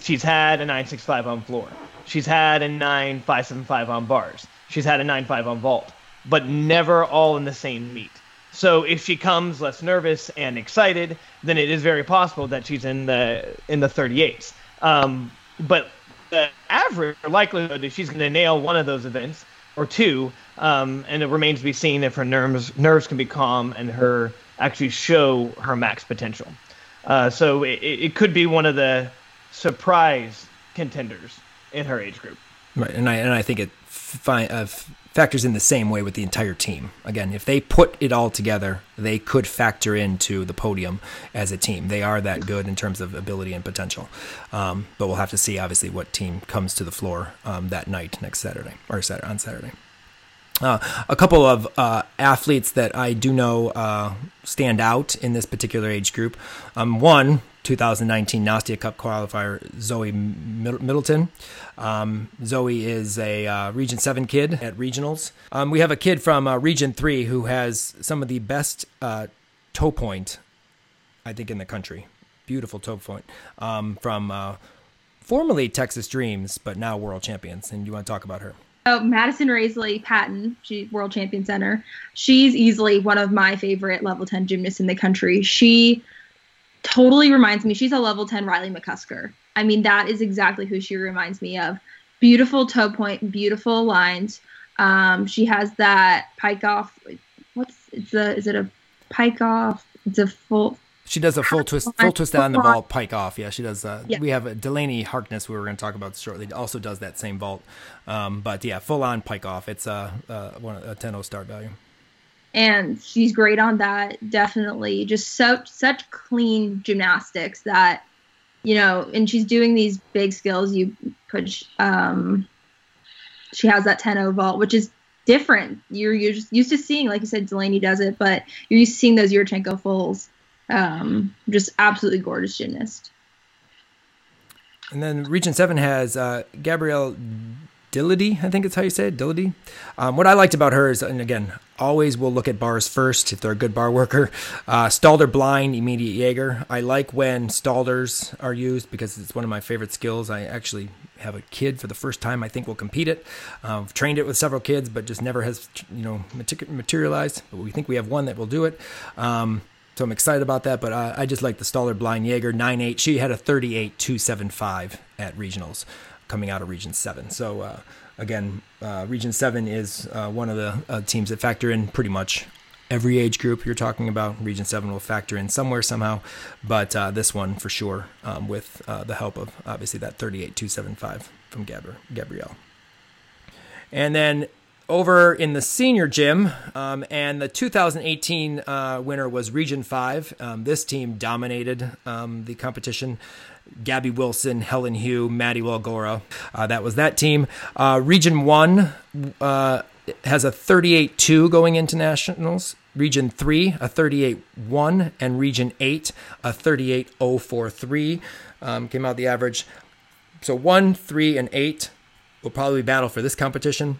she's had a nine six five on floor, she's had a nine five seven five on bars, she's had a nine five on vault, but never all in the same meet. So if she comes less nervous and excited, then it is very possible that she's in the in the 38s. Um, but the average likelihood that she's going to nail one of those events or two, um, and it remains to be seen if her nerves nerves can be calm and her actually show her max potential. Uh, so it, it could be one of the surprise contenders in her age group. Right, and I and I think it fi- uh, factors in the same way with the entire team. Again, if they put it all together, they could factor into the podium as a team. They are that good in terms of ability and potential. Um, but we'll have to see, obviously, what team comes to the floor um, that night next Saturday or Saturday, on Saturday. Uh, a couple of uh, athletes that I do know uh, stand out in this particular age group. Um, one, 2019 Nastia Cup qualifier, Zoe Middleton. Um, Zoe is a uh, Region 7 kid at regionals. Um, we have a kid from uh, Region 3 who has some of the best uh, toe point, I think, in the country. Beautiful toe point um, from formerly Texas Dreams, but now world champions. And you want to talk about her? Oh, Madison Raisley Patton, she world champion center. She's easily one of my favorite level 10 gymnasts in the country. She totally reminds me, she's a level 10 Riley McCusker. I mean, that is exactly who she reminds me of. Beautiful toe point, beautiful lines. Um, she has that pike off. What's it's a is it a pike off? It's a full she does a full twist, full twist on the vault, pike off. Yeah, she does. Uh, yeah. We have Delaney Harkness, we were going to talk about shortly, also does that same vault. Um, but yeah, full on pike off. It's a uh, one a 10 start value. And she's great on that. Definitely, just so such clean gymnastics that you know. And she's doing these big skills. You put um, she has that 10 vault, which is different. You're, you're used to seeing, like you said, Delaney does it, but you're used to seeing those Yurchenko fulls um, just absolutely gorgeous gymnast. And then Region 7 has uh, Gabrielle Dillady, I think it's how you say it, Dillady. Um, what I liked about her is, and again, always will look at bars first if they're a good bar worker. Uh, Stalder blind, immediate Jaeger. I like when Stalders are used because it's one of my favorite skills. I actually have a kid for the first time I think will compete it. Uh, I've trained it with several kids, but just never has, you know, materialized. But we think we have one that will do it. Um, so I'm excited about that. But uh, I just like the Stalder Blind Jaeger 9.8. She had a 38.275 at regionals coming out of Region 7. So uh, again, uh, Region 7 is uh, one of the uh, teams that factor in pretty much every age group you're talking about. Region 7 will factor in somewhere somehow. But uh, this one for sure um, with the help of obviously that 38.275 from Gabri- Gabrielle. And then over in the senior gym, um, and the 2018 uh, winner was Region 5. Um, this team dominated um, the competition. Gabby Wilson, Helen Hu, Maddie Walgora. Uh, that was that team. Uh, Region 1 uh, has a 38 2 going into nationals. Region 3, a 38 1, and Region 8, a 38 043. Um, came out the average. So 1, 3, and 8 will probably battle for this competition.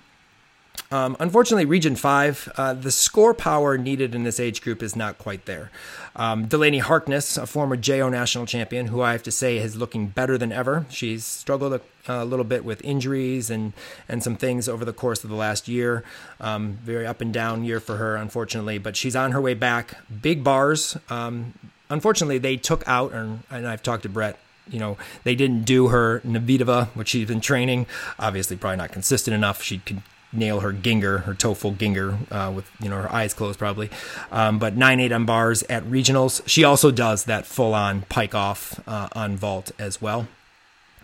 Um, unfortunately, Region 5, uh, the score power needed in this age group is not quite there. Um, Delaney Harkness, a former JO national champion, who I have to say is looking better than ever. She's struggled a, a little bit with injuries and, and some things over the course of the last year. Um, very up and down year for her, unfortunately, but she's on her way back. Big bars. Um, unfortunately, they took out, and, and I've talked to Brett you know, they didn't do her Navitova, which she's been training. Obviously, probably not consistent enough. She could nail her Gienger, her TOEFL Gienger, uh, with you know her eyes closed probably. Um, but nine eight on bars at regionals. She also does that full on pike off uh, on vault as well.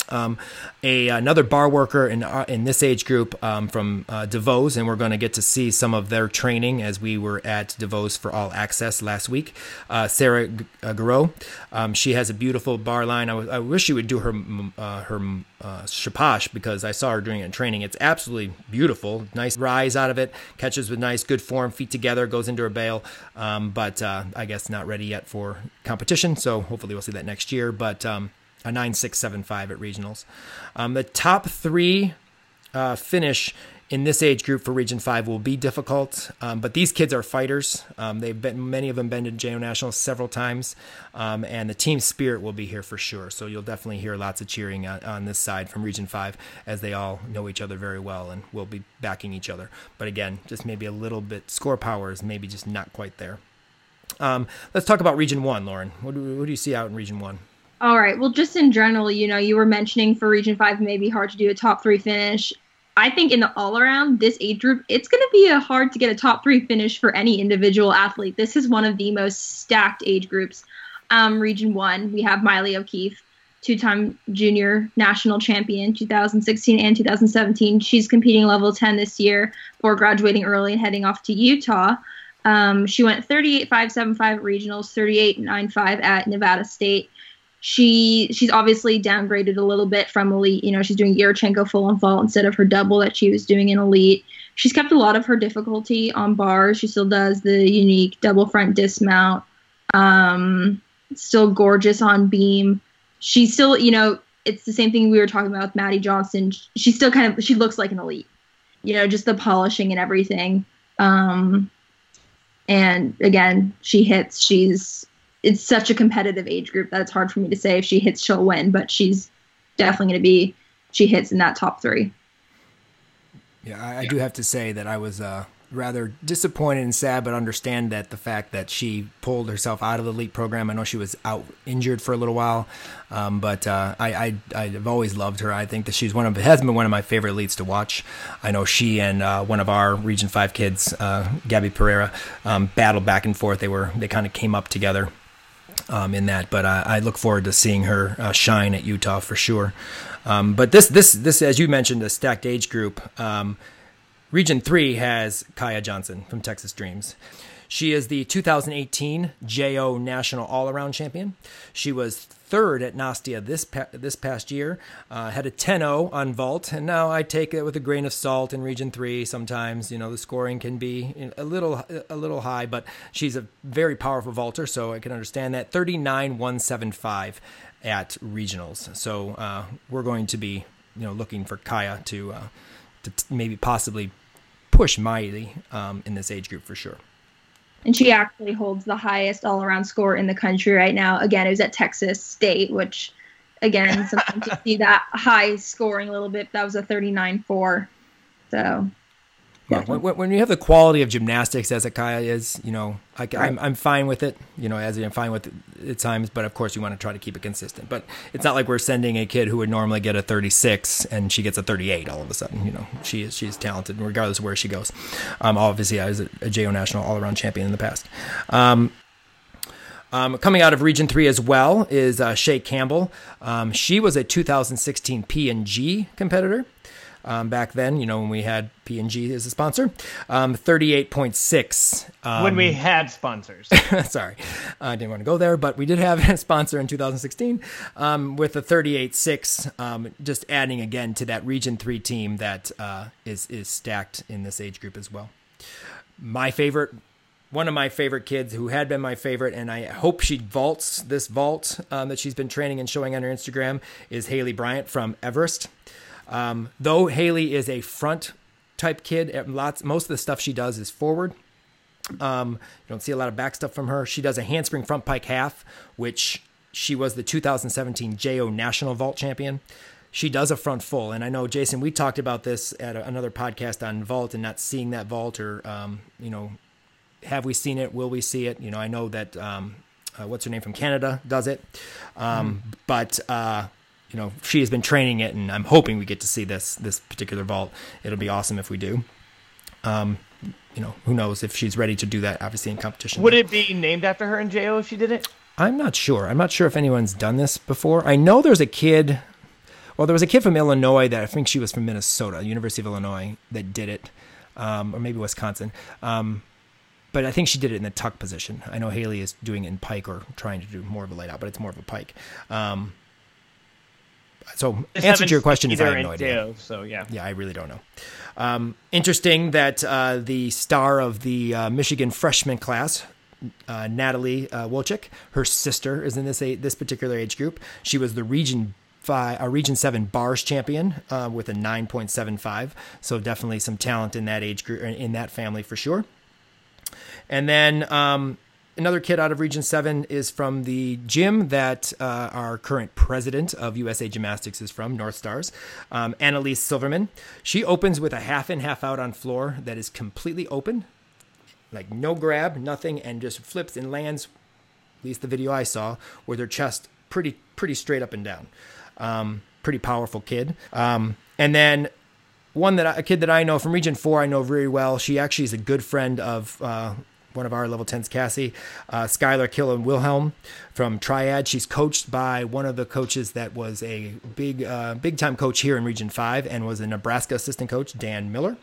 Um, a another bar worker in uh, in this age group um, from uh, DeVos, and we're going to get to see some of their training as we were at DeVos for All Access last week. Uh, Sarah uh, Garreau, um, she has a beautiful bar line. I, w- I wish she would do her uh, her uh, Shaposh because I saw her doing it in training. It's absolutely beautiful. Nice rise out of it, catches with nice, good form, feet together, goes into her bail. Um, but uh, I guess not ready yet for competition. So hopefully we'll see that next year. But um, a nine six seven five at regionals. Um, the top three uh, finish in this age group for Region Five will be difficult, um, but these kids are fighters. Um, they've been many of them been to JO Nationals several times, um, and the team spirit will be here for sure. So you'll definitely hear lots of cheering on, on, this side from Region Five as they all know each other very well and will be backing each other. But again, just maybe a little bit score power is maybe just not quite there. Um, let's talk about Region One, Lauren. What do, what do you see out in Region One? All right. Well, just in general, you know, you were mentioning for Region 5, maybe hard to do a top three finish. I think in the all around, this age group, it's going to be a hard to get a top three finish for any individual athlete. This is one of the most stacked age groups. Um, region one, we have Maile O'Keefe, two time junior national champion 2016 and 2017. She's competing level 10 this year for graduating early and heading off to Utah. Um, she went 38.575 regionals, 38.95 at Nevada State she she's obviously downgraded a little bit from elite. You know, she's doing Yurchenko full on vault instead of her double that she was doing in elite. She's kept a lot of her difficulty on bars. She still does the unique double front dismount. Um, still gorgeous on beam. She's still, you know, it's the same thing we were talking about with Maddie Johnson. She still kind of she looks like an elite. You know, just the polishing and everything. Um, and again, she hits. She's it's such a competitive age group that it's hard for me to say if she hits she'll win, but she's definitely going to be she hits in that top three. Yeah, I, I do have to say that I was uh, rather disappointed and sad, but understand that the fact that she pulled herself out of the elite program. I know she was out injured for a little while, um, but uh, I, I I've always loved her. I think that she's one of has been one of my favorite elites to watch. I know she and uh, one of our Region Five kids, uh, Gabby Perea, um, battled back and forth. They were they kind of came up together um, in that. But uh, I look forward to seeing her uh, shine at Utah for sure. Um, but this, this, this, as you mentioned, a stacked age group. Um, Region three has Kaya Johnson from Texas Dreams. She is the 2018 JO National All Around Champion. She was third at Nastia this pa- this past year. Uh, had a 10-0 on vault, and now I take it with a grain of salt in Region Three. Sometimes you know the scoring can be a little a little high, but she's a very powerful vaulter, so I can understand that. 39-175 at regionals. So uh, we're going to be you know looking for Kaya to uh, to t- maybe possibly push Maile um, in this age group for sure and she actually holds the highest all around score in the country right now. Again, it was at Texas State, which, again, sometimes you see that high scoring a little bit. That was a 39 4. So yeah, when, when, you have the quality of gymnastics as Akaya is, you know, I, am I'm, I'm fine with it. You know, as I'm fine with it at times, but of course you want to try to keep it consistent. But it's not like we're sending a kid who would normally get a 36 and she gets a 38 all of a sudden. You know, she is she's talented regardless of where she goes. Um, obviously, I was a, a JO national all around champion in the past. Um, um, coming out of Region Three as well is uh, Shay Campbell. Um, she was a 2016 P and G competitor um, back then, you know, when we had P&G as a sponsor. Um, 38.6. Um, when we had sponsors. sorry, I didn't want to go there, but we did have a sponsor in 2016 um, with a 38.6, um, just adding again to that Region 3 team that uh, is is stacked in this age group as well. My favorite one of my favorite kids who had been my favorite, and I hope she vaults this vault um, that she's been training and showing on her Instagram is Haley Bryant from Everest. Um, though Haley is a front type kid, eh, lots most of the stuff she does is forward. Um, you don't see a lot of back stuff from her. She does a handspring front pike half, which she was the 2017 JO National Vault Champion. She does a front full, and I know Jason. We talked about this at a, another podcast on vault and not seeing that vault, or um, you know, have we seen it? Will we see it? You know, I know that um, uh, what's her name from Canada does it, um, mm. but uh, you know she has been training it, and I'm hoping we get to see this this particular vault. It'll be awesome if we do. Um, you know, who knows if she's ready to do that? Obviously, in competition. Would it be named after her in JO if she did it? I'm not sure. I'm not sure if anyone's done this before. I know there's a kid. Well, there was a kid from Illinois that I think she was from Minnesota, University of Illinois, that did it, um, or maybe Wisconsin. Um, but I think she did it in the tuck position. I know Haley is doing it in pike or trying to do more of a layout, but it's more of a pike. Um, so Just answer to your question is I have no idea. so yeah, yeah, I really don't know. Um, interesting that uh, the star of the uh, Michigan freshman class, uh, Natalie uh, Wojcik. Her sister is in this this particular age group. She was the region five, a Region Seven bars champion uh, with a 9.75. So definitely some talent in that age group in that family for sure. And then um, another kid out of Region 7 is from the gym that uh, our current president of USA Gymnastics is from, North Stars, um, Annalise Silverman. She opens with a half in, half out on floor that is completely open, like no grab, nothing, and just flips and lands, at least the video I saw, with her chest pretty, pretty straight up and down. Um, pretty powerful kid. Um, and then one that I, a kid that I know from Region Four, I know very well. She actually is a good friend of uh, one of our level 10s, Cassie, uh, Skylar Killen Wilhelm from Triad. She's coached by one of the coaches that was a big, uh, big time coach here in Region 5 and was a Nebraska assistant coach, Dan Miller.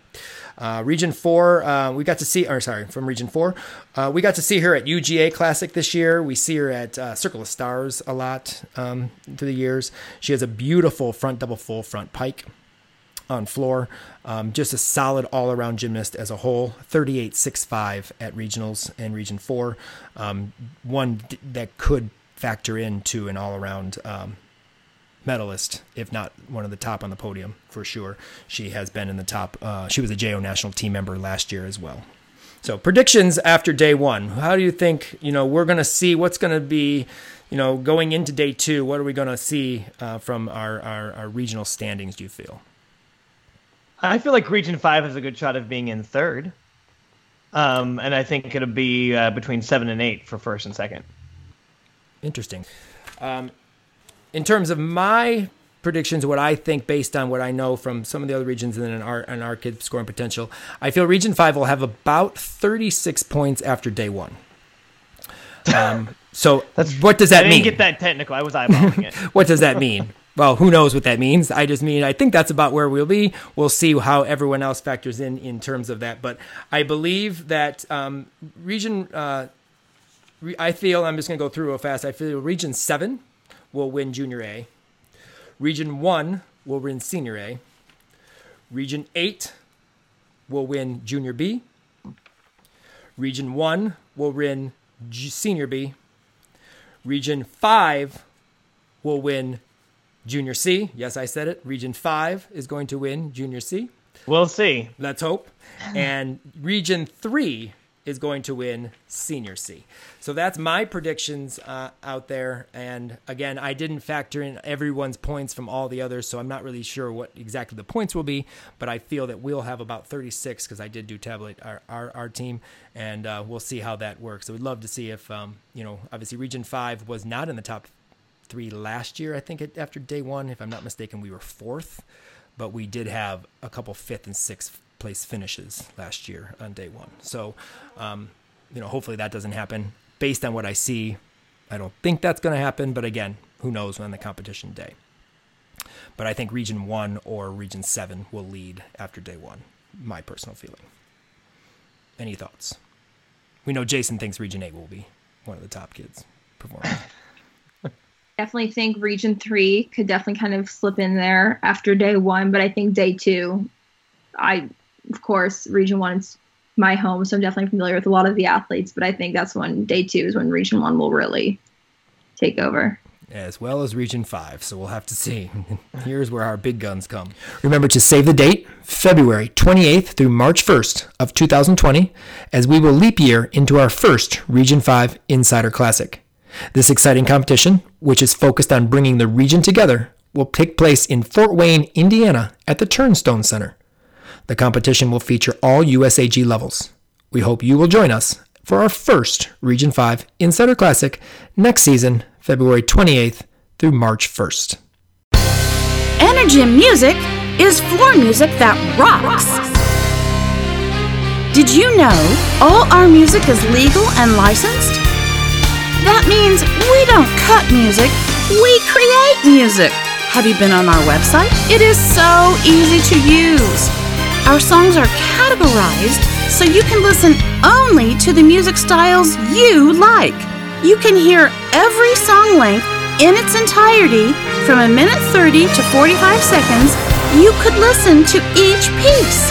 Uh, region 4, uh, we got to see, or sorry, from Region 4, uh, we got to see her at UGA Classic this year. We see her at uh, Circle of Stars a lot um, through the years. She has a beautiful front double full front pike on floor. Um, just a solid all around gymnast as a whole. 38.65 at regionals and Region 4. Um, one that could factor into an all around um, medalist, if not one of the top on the podium for sure. She has been in the top. Uh, she was a JO national team member last year as well. So predictions after day one. How do you think? You know, we're going to see what's going to be. You know, going into day two, what are we going to see uh, from our, our, our regional standings? Do you feel? I feel like Region Five has a good shot of being in third, um, and I think it'll be uh, between seven and eight for first and second. Interesting. Um, in terms of my predictions, what I think based on what I know from some of the other regions and then our and our kid scoring potential, I feel Region Five will have about 36 points after day one. Um, so what does that I didn't mean? get that technical. I was eyeballing it. what does that mean? Well, who knows what that means? I just mean I think that's about where we'll be. We'll see how everyone else factors in in terms of that. But I believe that um, region. Uh, re- I feel I'm just going to go through real fast. I feel Region Seven will win Junior A. Region One will win Senior A. Region Eight will win Junior B. Region One will win G- Senior B. Region Five will win Junior C. Yes, I said it. Region 5 is going to win Junior C. We'll see. Let's hope. And Region 3 is going to win Senior C. So that's my predictions uh, out there. And again, I didn't factor in everyone's points from all the others, so I'm not really sure what exactly the points will be. But I feel that we'll have about 36 because I did do tabulate our, our, our team, and uh, we'll see how that works. So we'd love to see if, um, you know, obviously Region 5 was not in the top three last year. I think it, after day one, if I'm not mistaken, we were fourth, but we did have a couple fifth and sixth place finishes last year on day one. So, um, you know, hopefully that doesn't happen. Based on what I see, I don't think that's going to happen. But again, who knows when the competition day. But I think Region One or Region Seven will lead after day one. My personal feeling. Any thoughts? We know Jason thinks Region Eight will be one of the top kids performing. definitely think Region Three could definitely kind of slip in there after day one, but I think day two, I of course Region One is my home, so I'm definitely familiar with a lot of the athletes, but I think that's when day two is when Region One will really take over. as well as Region 5. So we'll have to see. Here's where our big guns come. Remember to save the date, February 28th through March 1st of 2020, as we will leap year into our first Region 5 Insider Classic. This exciting competition, which is focused on bringing the region together, will take place in Fort Wayne, Indiana at the Turnstone Center. The competition will feature all USAG levels. We hope you will join us for our first Region 5 Insider Classic next season, February 28th through March 1st. Energy Music is floor music that rocks. Did you know all our music is legal and licensed? That means we don't cut music, we create music. Have you been on our website? It is so easy to use. Our songs are categorized so you can listen only to the music styles you like. You can hear every song length in its entirety from a minute 30 to 45 seconds. You could listen to each piece.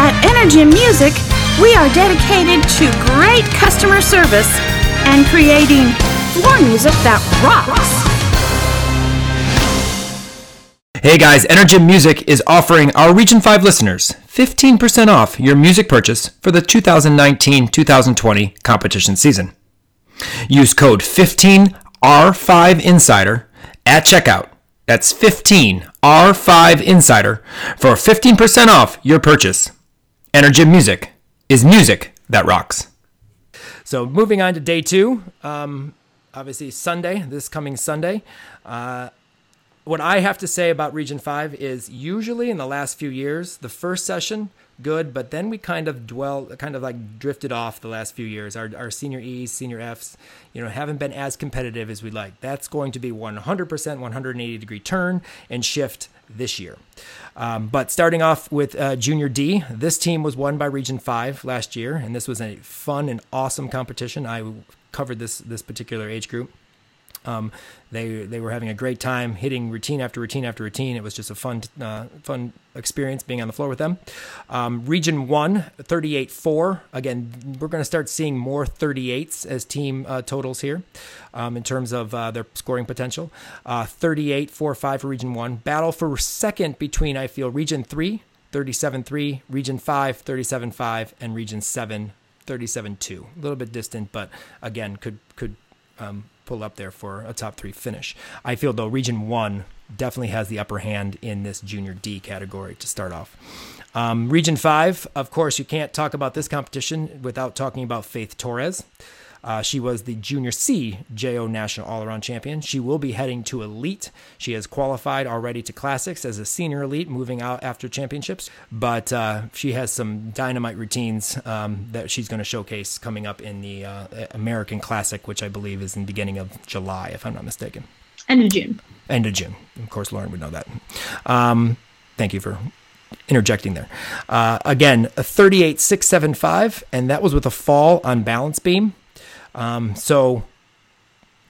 At Energy Music, We are dedicated to great customer service and creating floor music that rocks. Hey guys, Energy Music is offering our Region 5 listeners 15% off your music purchase for the 2019-2020 competition season. Use code 15R5Insider at checkout. That's 15R5Insider for 15% off your purchase. Energy Music is music that rocks. So moving on to day two, um, obviously Sunday, this coming Sunday. Uh, what I have to say about Region 5 is usually in the last few years, the first session, good, but then we kind of dwell, kind of like drifted off the last few years. Our, our senior E's, senior F's, you know, haven't been as competitive as we'd like. That's going to be 100%, 180 degree turn and shift this year. Um, but starting off with uh, Junior D, this team was won by Region 5 last year, and this was a fun and awesome competition. I covered this this particular age group. Um, they they were having a great time hitting routine after routine after routine. It was just a fun uh, fun experience being on the floor with them. Um, region 1, 38-4. Again, we're going to start seeing more 38s as team uh, totals here um, in terms of uh, their scoring potential. Uh, 38-4-5 for Region 1. Battle for second between, I feel, Region 3, 37-3, Region 5, 37-5, and Region 7, 37-2. A little bit distant, but again, could could um, pull up there for a top three finish. I feel though Region One definitely has the upper hand in this Junior D category to start off. Um, Region Five, of course, you can't talk about this competition without talking about Faith Torres. Uh, she was the Junior C JO National All Around Champion. She will be heading to Elite. She has qualified already to Classics as a Senior Elite, moving out after championships. But uh, she has some dynamite routines um, that she's going to showcase coming up in the uh, American Classic, which I believe is in the beginning of July, if I'm not mistaken. End of June. End of June. Of course, Lauren would know that. Um, thank you for interjecting there. Uh, again, a 38.675, and that was with a fall on balance beam. Um, so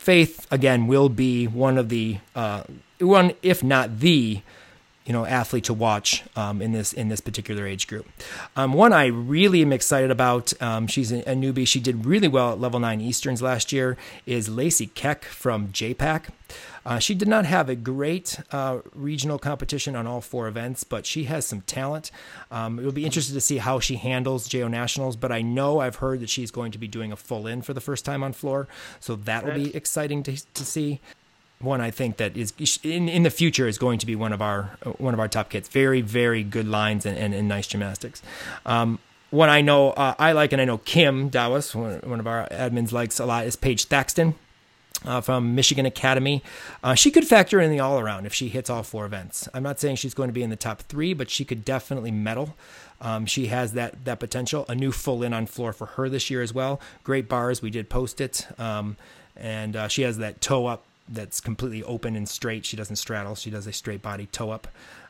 Faith again will be one of the uh, one, if not the you know athlete to watch um, in this in this particular age group. Um, one I really am excited about. Um, she's a, newbie. She did really well at level nine Easterns last year. Is Lacey Keck from JPAC. Uh, she did not have a great uh, regional competition on all four events, but she has some talent. Um, it will be interesting to see how she handles JO Nationals, but I know I've heard that she's going to be doing a full in for the first time on floor, so that will be exciting to, to see one I think that is in, in the future is going to be one of our one of our top kids. Very very good lines and, and, and nice gymnastics. Um, one I know uh, I like and I know Kim Dawes, one, one of our admins likes a lot is Paige Thaxton uh, from Michigan Academy. Uh, she could factor in the all around if she hits all four events. I'm not saying she's going to be in the top three, but she could definitely medal. Um, she has that that potential. A new full in on floor for her this year as well. Great bars. We did post it, um, and uh, she has that toe up that's completely open and straight. She doesn't straddle. She does a straight body toe up.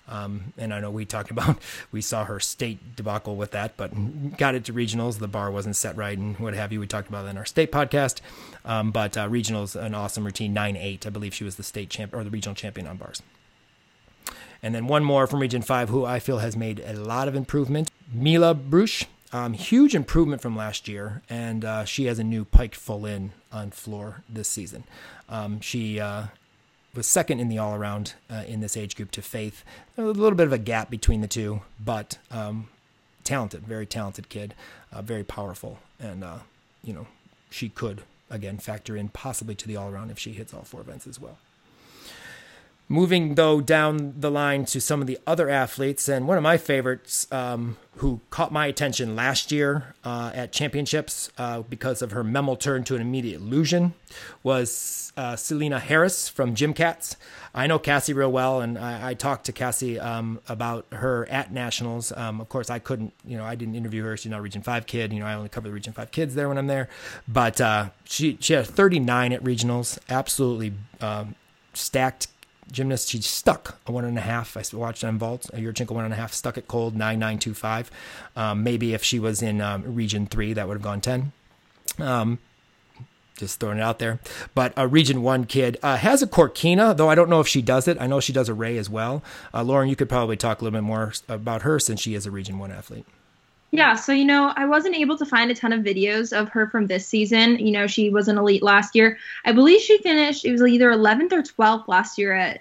Um, and I know we talked about we saw her state debacle with that, but got it to regionals. The bar wasn't set right and what have you. We talked about that in our state podcast. Um, but uh, regionals, an awesome routine, nine eight. I believe she was the state champ or the regional champion on bars. And then one more from Region Five, who I feel has made a lot of improvement. Mila Bruch, um, huge improvement from last year, and uh, she has a new pike full in on floor this season. Um, she uh, was second in the all around uh, in this age group to Faith. A little bit of a gap between the two, but um, talented, very talented kid, uh, very powerful, and uh, you know she could again factor in possibly to the all around if she hits all four events as well. Moving though down the line to some of the other athletes, and one of my favorites um, who caught my attention last year uh, at championships uh, because of her Memmel turn to an immediate illusion was uh, Selena Harris from Gym Cats. I know Cassie real well, and I, I talked to Cassie um, about her at nationals. Um, of course, I couldn't, you know, I didn't interview her. She's not a Region Five kid. You know, I only cover the Region Five kids there when I'm there. But uh, she she had 39 at regionals. Absolutely um, stacked gymnast. She stuck a one and a half. I watched on vault a Yurchenko one and a half, stuck at cold nine nine two five. Um, maybe if she was in um, region three, that would have gone ten. Um, just throwing it out there. But a Region One kid uh, has a Khorkina, though I don't know if she does it. I know she does a Ray as well. Uh, Lauren, you could probably talk a little bit more about her since she is a Region One athlete. Yeah, so you know, I wasn't able to find a ton of videos of her from this season. You know, she was an elite last year. I believe she finished it was either 11th or 12th last year at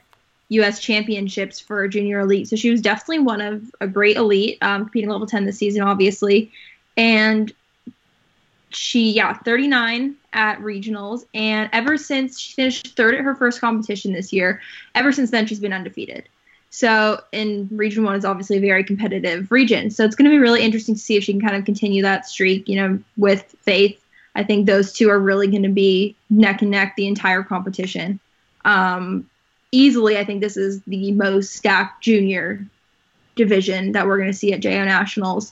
U.S. Championships for junior elite. So she was definitely one of a great elite, um, competing level 10 this season, obviously. And she, yeah, 39 at regionals, and ever since she finished third at her first competition this year, ever since then she's been undefeated. So, in Region One is obviously a very competitive region. So it's going to be really interesting to see if she can kind of continue that streak. You know, with Faith, I think those two are really going to be neck and neck the entire competition. Um, easily, I think this is the most stacked junior division that we're going to see at JO Nationals.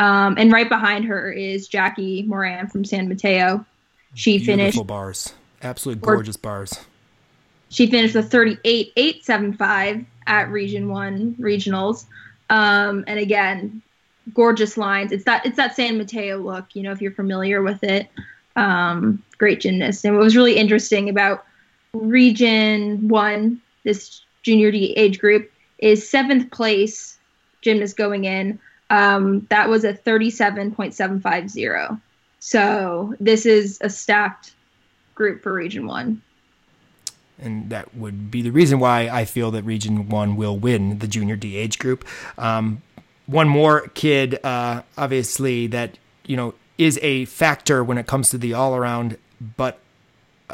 Um, and right behind her is Jackie Moran from San Mateo. She Beautiful finished bars, absolutely gorgeous bars. She finished with 38.875 at Region One regionals. Um, and again, gorgeous lines. It's that it's that San Mateo look. You know, if you're familiar with it, um, great gymnast. And what was really interesting about Region One, this junior D age group, is seventh place gymnast going in. Um, that was a 37.750. So this is a stacked group for Region One. And that would be the reason why I feel that Region One will win the Junior D age group. Um, one more kid, uh, obviously, that you know is a factor when it comes to the all around, but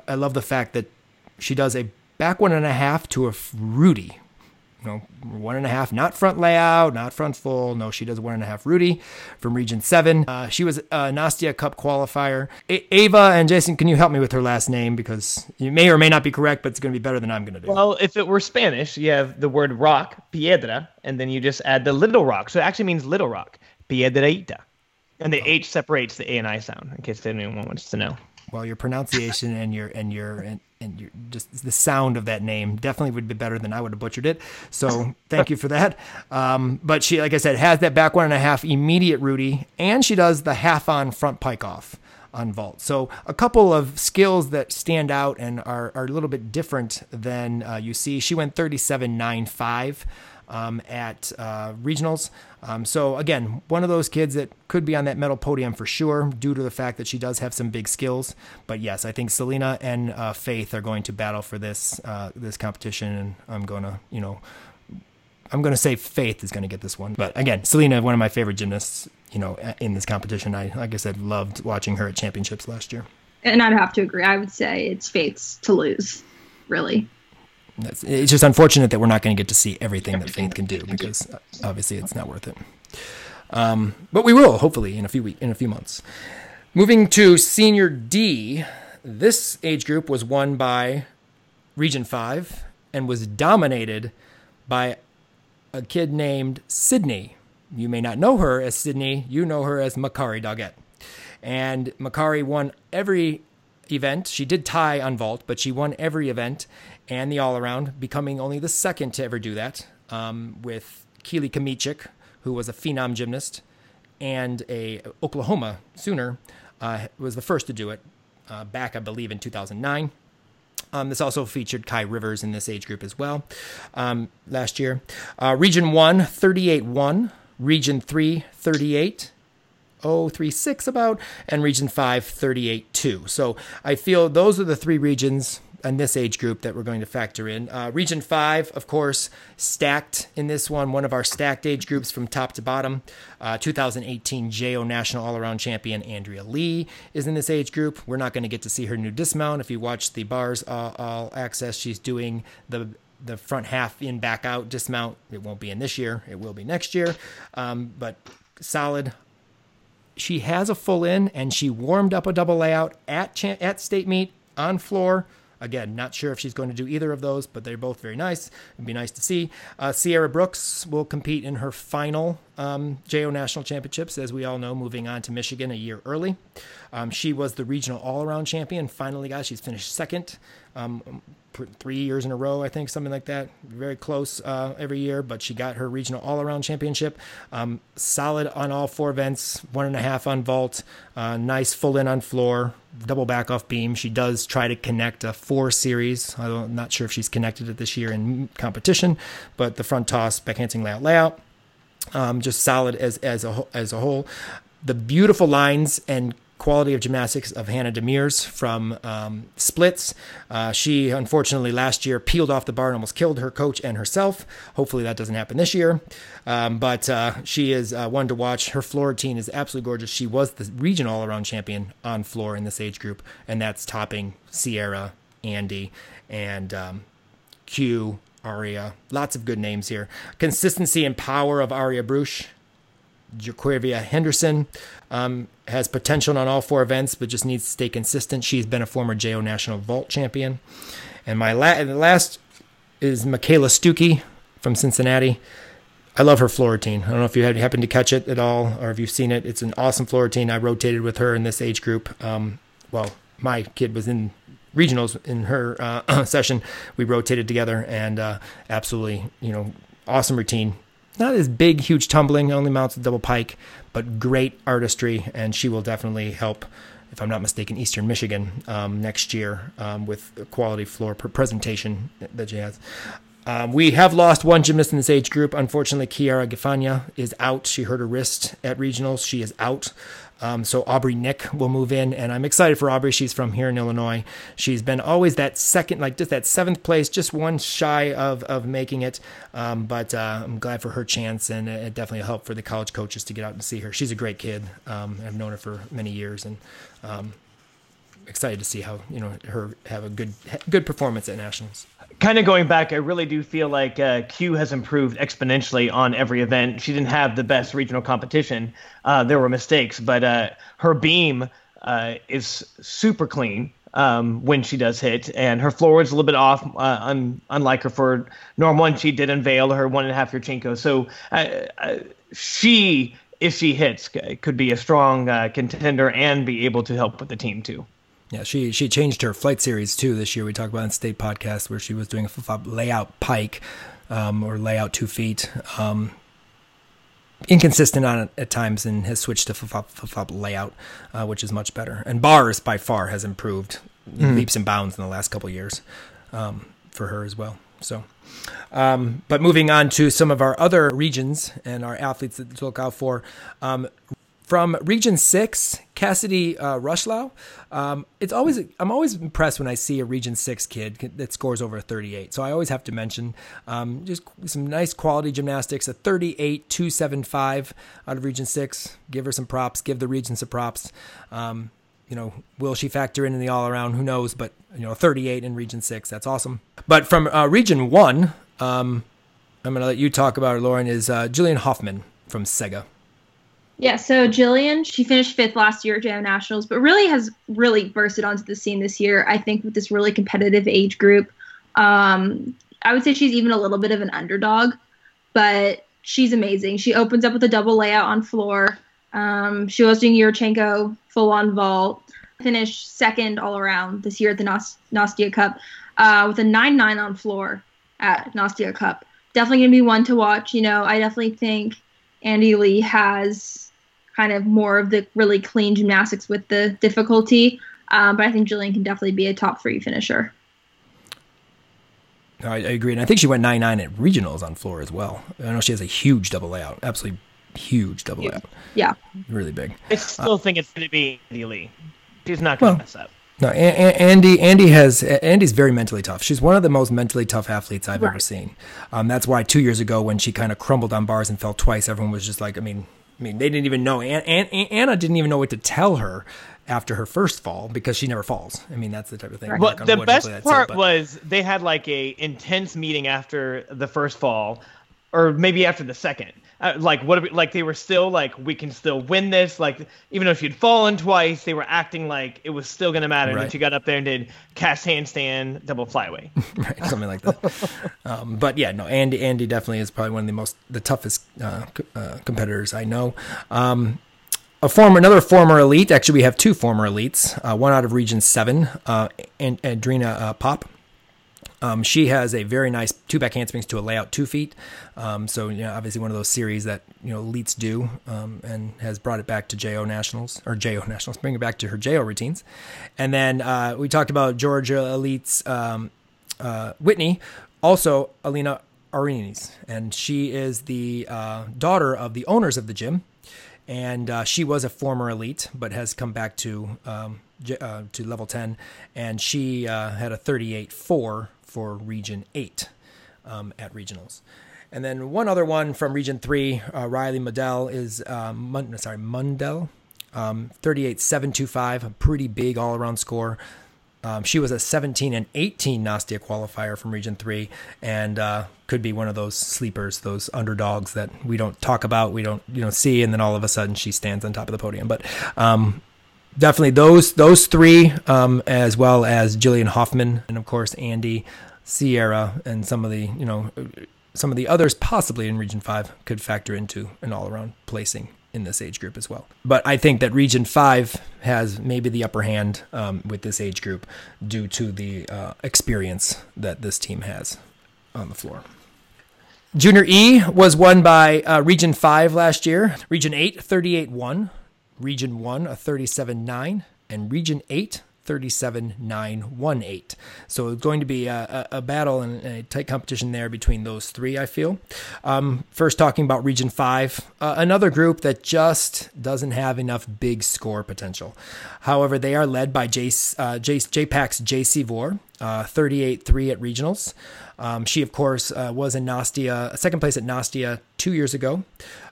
I love the fact that she does a back one and a half to a Rudy. You know, one and a half, not front layout, not front full. No, she does one and a half Rudy from Region 7. Uh, she was a Nastia Cup qualifier. A- Ava and Jason, can you help me with her last name? Because you may or may not be correct, but it's going to be better than I'm going to do. Well, if it were Spanish, you have the word rock, piedra, and then you just add the little rock. So it actually means little rock, Piedrahita. And the H separates the A and I sound, in case anyone wants to know. well, your pronunciation and your and your and, and just the sound of that name definitely would be better than I would have butchered it. So thank you for that. Um, but she, like I said, has that back one and a half immediate Rudy, and she does the half on front pike off on vault. So a couple of skills that stand out and are, are a little bit different than uh, you see. She went 37.95 um, at uh, regionals. Um, so again, one of those kids that could be on that medal podium for sure, due to the fact that she does have some big skills. But yes, I think Selena and uh, Faith are going to battle for this uh, this competition, and I'm going to you know. I'm to say Faith is going to get this one, but again, Selena, one of my favorite gymnasts, you know, in this competition. I, like I said, loved watching her at championships last year. And I'd have to agree. I would say it's Faith's to lose, really. It's just unfortunate that we're not going to get to see everything that Faith can do because uh, obviously it's not worth it. Um, but we will hopefully in a few week in a few months. Moving to senior D, this age group was won by Region Five and was dominated by a kid named Sydney. You may not know her as Sydney. You know her as Makari Doggett. And Makari won every event. She did tie on vault, but she won every event and the all around, becoming only the second to ever do that um, with Keely Kmieciak, who was a phenom gymnast and a Oklahoma Sooner, uh, was the first to do it uh, back, I believe, in 2009. Um, this also featured Kai Rivers in this age group as well um, last year. Uh, Region 1, 38 1. Region 3, 38. 036 about, and Region 5, 38 2. So I feel those are the three regions in this age group that we're going to factor in. Uh, region 5, of course, stacked in this one, one of our stacked age groups from top to bottom. Uh, 2018 JO National All Around Champion Andrea Lee is in this age group. We're not going to get to see her new dismount. If you watch the bars uh, all access, she's doing the the front half in back out dismount. It won't be in this year. It will be next year. Um, but solid she has a full in and she warmed up a double layout at cha- at state meet on floor. Again, not sure if she's going to do either of those, but they're both very nice. It'd be nice to see. Uh, Sierra Brooks will compete in her final um, JO National Championships, as we all know, moving on to Michigan a year early. Um, she was the regional all around champion. Finally, guys, she's finished second. Um, three years in a row, I think, something like that. Very close uh, every year, but she got her regional all around championship. Um, solid on all four events, one and a half on vault, uh, nice full in on floor, double back off beam. She does try to connect a four series. I'm not sure if she's connected it this year in competition, but the front toss, back handing layout, layout. um, just solid as as a as a whole. The beautiful lines and quality of gymnastics of Hannah Demirs from um, splits. Uh, she unfortunately last year peeled off the bar and almost killed her coach and herself. Hopefully that doesn't happen this year. Um, but uh, she is uh, one to watch. Her floor routine is absolutely gorgeous. She was the region all around champion on floor in this age group, and that's topping Sierra, Andy, and um, Q. Aria, lots of good names here. Consistency and power of Aria Bruch. Jaquavia Henderson um, has potential on all four events, but just needs to stay consistent. She's been a former JO national vault champion. And my la- last is Michaela Stuckey from Cincinnati. I love her floor routine. I don't know if you had happened to catch it at all or if you've seen it. It's an awesome floor routine. I rotated with her in this age group. Um, well, my kid was in regionals in her uh, session. We rotated together and uh, absolutely, you know, awesome routine not as big, huge tumbling, only mounts a double pike, but great artistry, and she will definitely help, if I'm not mistaken, Eastern Michigan um, next year um, with quality floor presentation that she has. Um, we have lost one gymnast in this age group. Unfortunately, Kiara Gafania is out. She hurt her wrist at regionals. She is out. Um, so Aubrey Nick will move in, and I'm excited for Aubrey. She's from here in Illinois. She's been always that second, like just that seventh place, just one shy of of making it. Um, but uh, I'm glad for her chance, and it definitely helped for the college coaches to get out and see her. She's a great kid. Um, I've known her for many years, and um, excited to see how you know her have a good good performance at nationals kind of going back, I really do feel like uh, Q has improved exponentially on every event. She didn't have the best regional competition. Uh, there were mistakes, but uh, her beam uh, is super clean um, when she does hit, and her floor is a little bit off, uh, un- unlike her for norm one. She did unveil her one and a half Yurchenko. So uh, she, if she hits, could be a strong contender and be able to help with the team too. Yeah, she she changed her flight series too this year. We talked about in state podcast where she was doing a layout pike um, or layout two feet. Um, inconsistent on it at times and has switched to flip layout, uh, which is much better. And bars by far has improved mm. leaps and bounds in the last couple years um, for her as well. So, um, but moving on to some of our other regions and our athletes to look out for. Um, from Region Six, Cassidy uh, Rushlow. Um, it's always I'm always impressed when I see a Region Six kid that scores over a 38. So I always have to mention um, just some nice quality gymnastics. A 38 275 out of Region Six. Give her some props. Give the region some props. Um, you know, will she factor in in the all around? Who knows? But you know, 38 in Region Six. That's awesome. But from uh, Region One, um, I'm going to let you talk about her, Lauren. Is uh, Jillian Hoffman from Sega. Yeah, so Jillian, she finished fifth last year at JO Nationals, but really has really bursted onto the scene this year. I think with this really competitive age group, um, I would say she's even a little bit of an underdog, but she's amazing. She opens up with a double layout on floor. Um, she was doing Yurchenko full on vault, finished second all around this year at the Nost- Nastia Cup uh, with a 9 9 on floor at Nastia Cup. Definitely going to be one to watch. You know, I definitely think Andy Lee has kind of more of the really clean gymnastics with the difficulty. Um, but I think Jillian can definitely be a top three finisher. I, I agree, and I think she went nine nine at regionals on floor as well. I know she has a huge double layout, absolutely huge double layout. Yeah, really big. I still uh, think it's going to be Andy Lee. She's not going to well, mess up. No, Andy. Andy has. Andy's very mentally tough. She's one of the most mentally tough athletes I've right. ever seen. Um, that's why two years ago, when she kind of crumbled on bars and fell twice, everyone was just like, I mean, I mean, they didn't even know. Anna didn't even know what to tell her after her first fall because she never falls. I mean, that's the type of thing. Well, the best part it, was they had like a intense meeting after the first fall, or maybe after the second, uh, like what we, like they were still like we can still win this like even though she'd fallen twice they were acting like it was still going to matter right. and she got up there and did cast handstand double flyway right something like that um, but yeah no andy andy definitely is probably one of the most the toughest uh, uh, competitors i know um, a former, another former elite. Actually, we have two former elites. Uh, one out of Region Seven, uh, and Adrina uh, Pop, um, she has a very nice two back handsprings to a layout two feet. Um, so, you know, obviously one of those series that, you know, elites do um, and has brought it back to JO Nationals or JO Nationals, bring it back to her JO routines. And then uh, we talked about Georgia elites, um, uh, Whitney, also Alina Arinis, and she is the uh, daughter of the owners of the gym, and uh, she was a former elite, but has come back to um, uh, to level ten, and she uh, had a 38-4 for Region Eight um, at regionals. And then one other one from Region Three, uh, Riley Mundell is um, sorry Mundell, um, 38-725, a pretty big all-around score. Um, she was a 17 and 18 Nastia qualifier from Region 3 and uh, could be one of those sleepers, those underdogs that we don't talk about, we don't you know see, and then all of a sudden she stands on top of the podium. But um, definitely those those three, um, as well as Jillian Hoffman and of course Andy, Sierra, and some of the you know some of the others possibly in Region 5 could factor into an all around placing in this age group as well. But I think that Region 5 has maybe the upper hand um, with this age group due to the uh, experience that this team has on the floor. Junior E was won by uh, Region 5 last year, Region 8, 38 1, Region 1, a 37 9, and Region 8, 37918. So it's going to be a, a, battle and a tight competition there between those three, I feel. Um, first, talking about Region 5, uh, another group that just doesn't have enough big score potential. However, they are led by J, uh, J, JPAC's JC Vore, uh, 38 3 at regionals. Um, she, of course, uh, was in Nastia, second place at Nastia two years ago.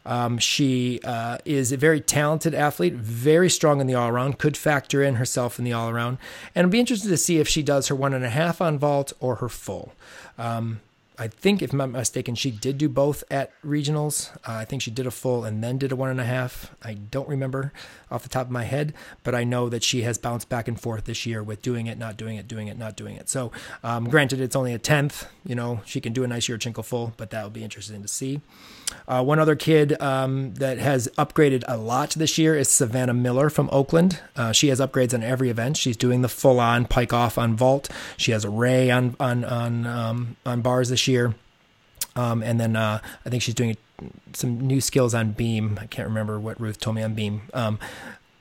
Um, she uh, is a very talented athlete, very strong in the all around, could factor in herself in the all around. And I'd be interested to see if she does her one and a half on vault or her full. Um, I think, if I'm not mistaken, she did do both at regionals. Uh, I think she did a full and then did a one and a half. I don't remember off the top of my head, but I know that she has bounced back and forth this year with doing it, not doing it, doing it, not doing it. So, um, granted, it's only a tenth. You know, she can do a nice Yurchenko full, but that will be interesting to see. Uh, one other kid um, that has upgraded a lot this year is Savannah Miller from Oakland. Uh, she has upgrades on every event. She's doing the full on pike off on vault. She has a ray on on on um, on bars this year, um, and then uh, I think she's doing some new skills on beam. I can't remember what Ruth told me on beam. Um,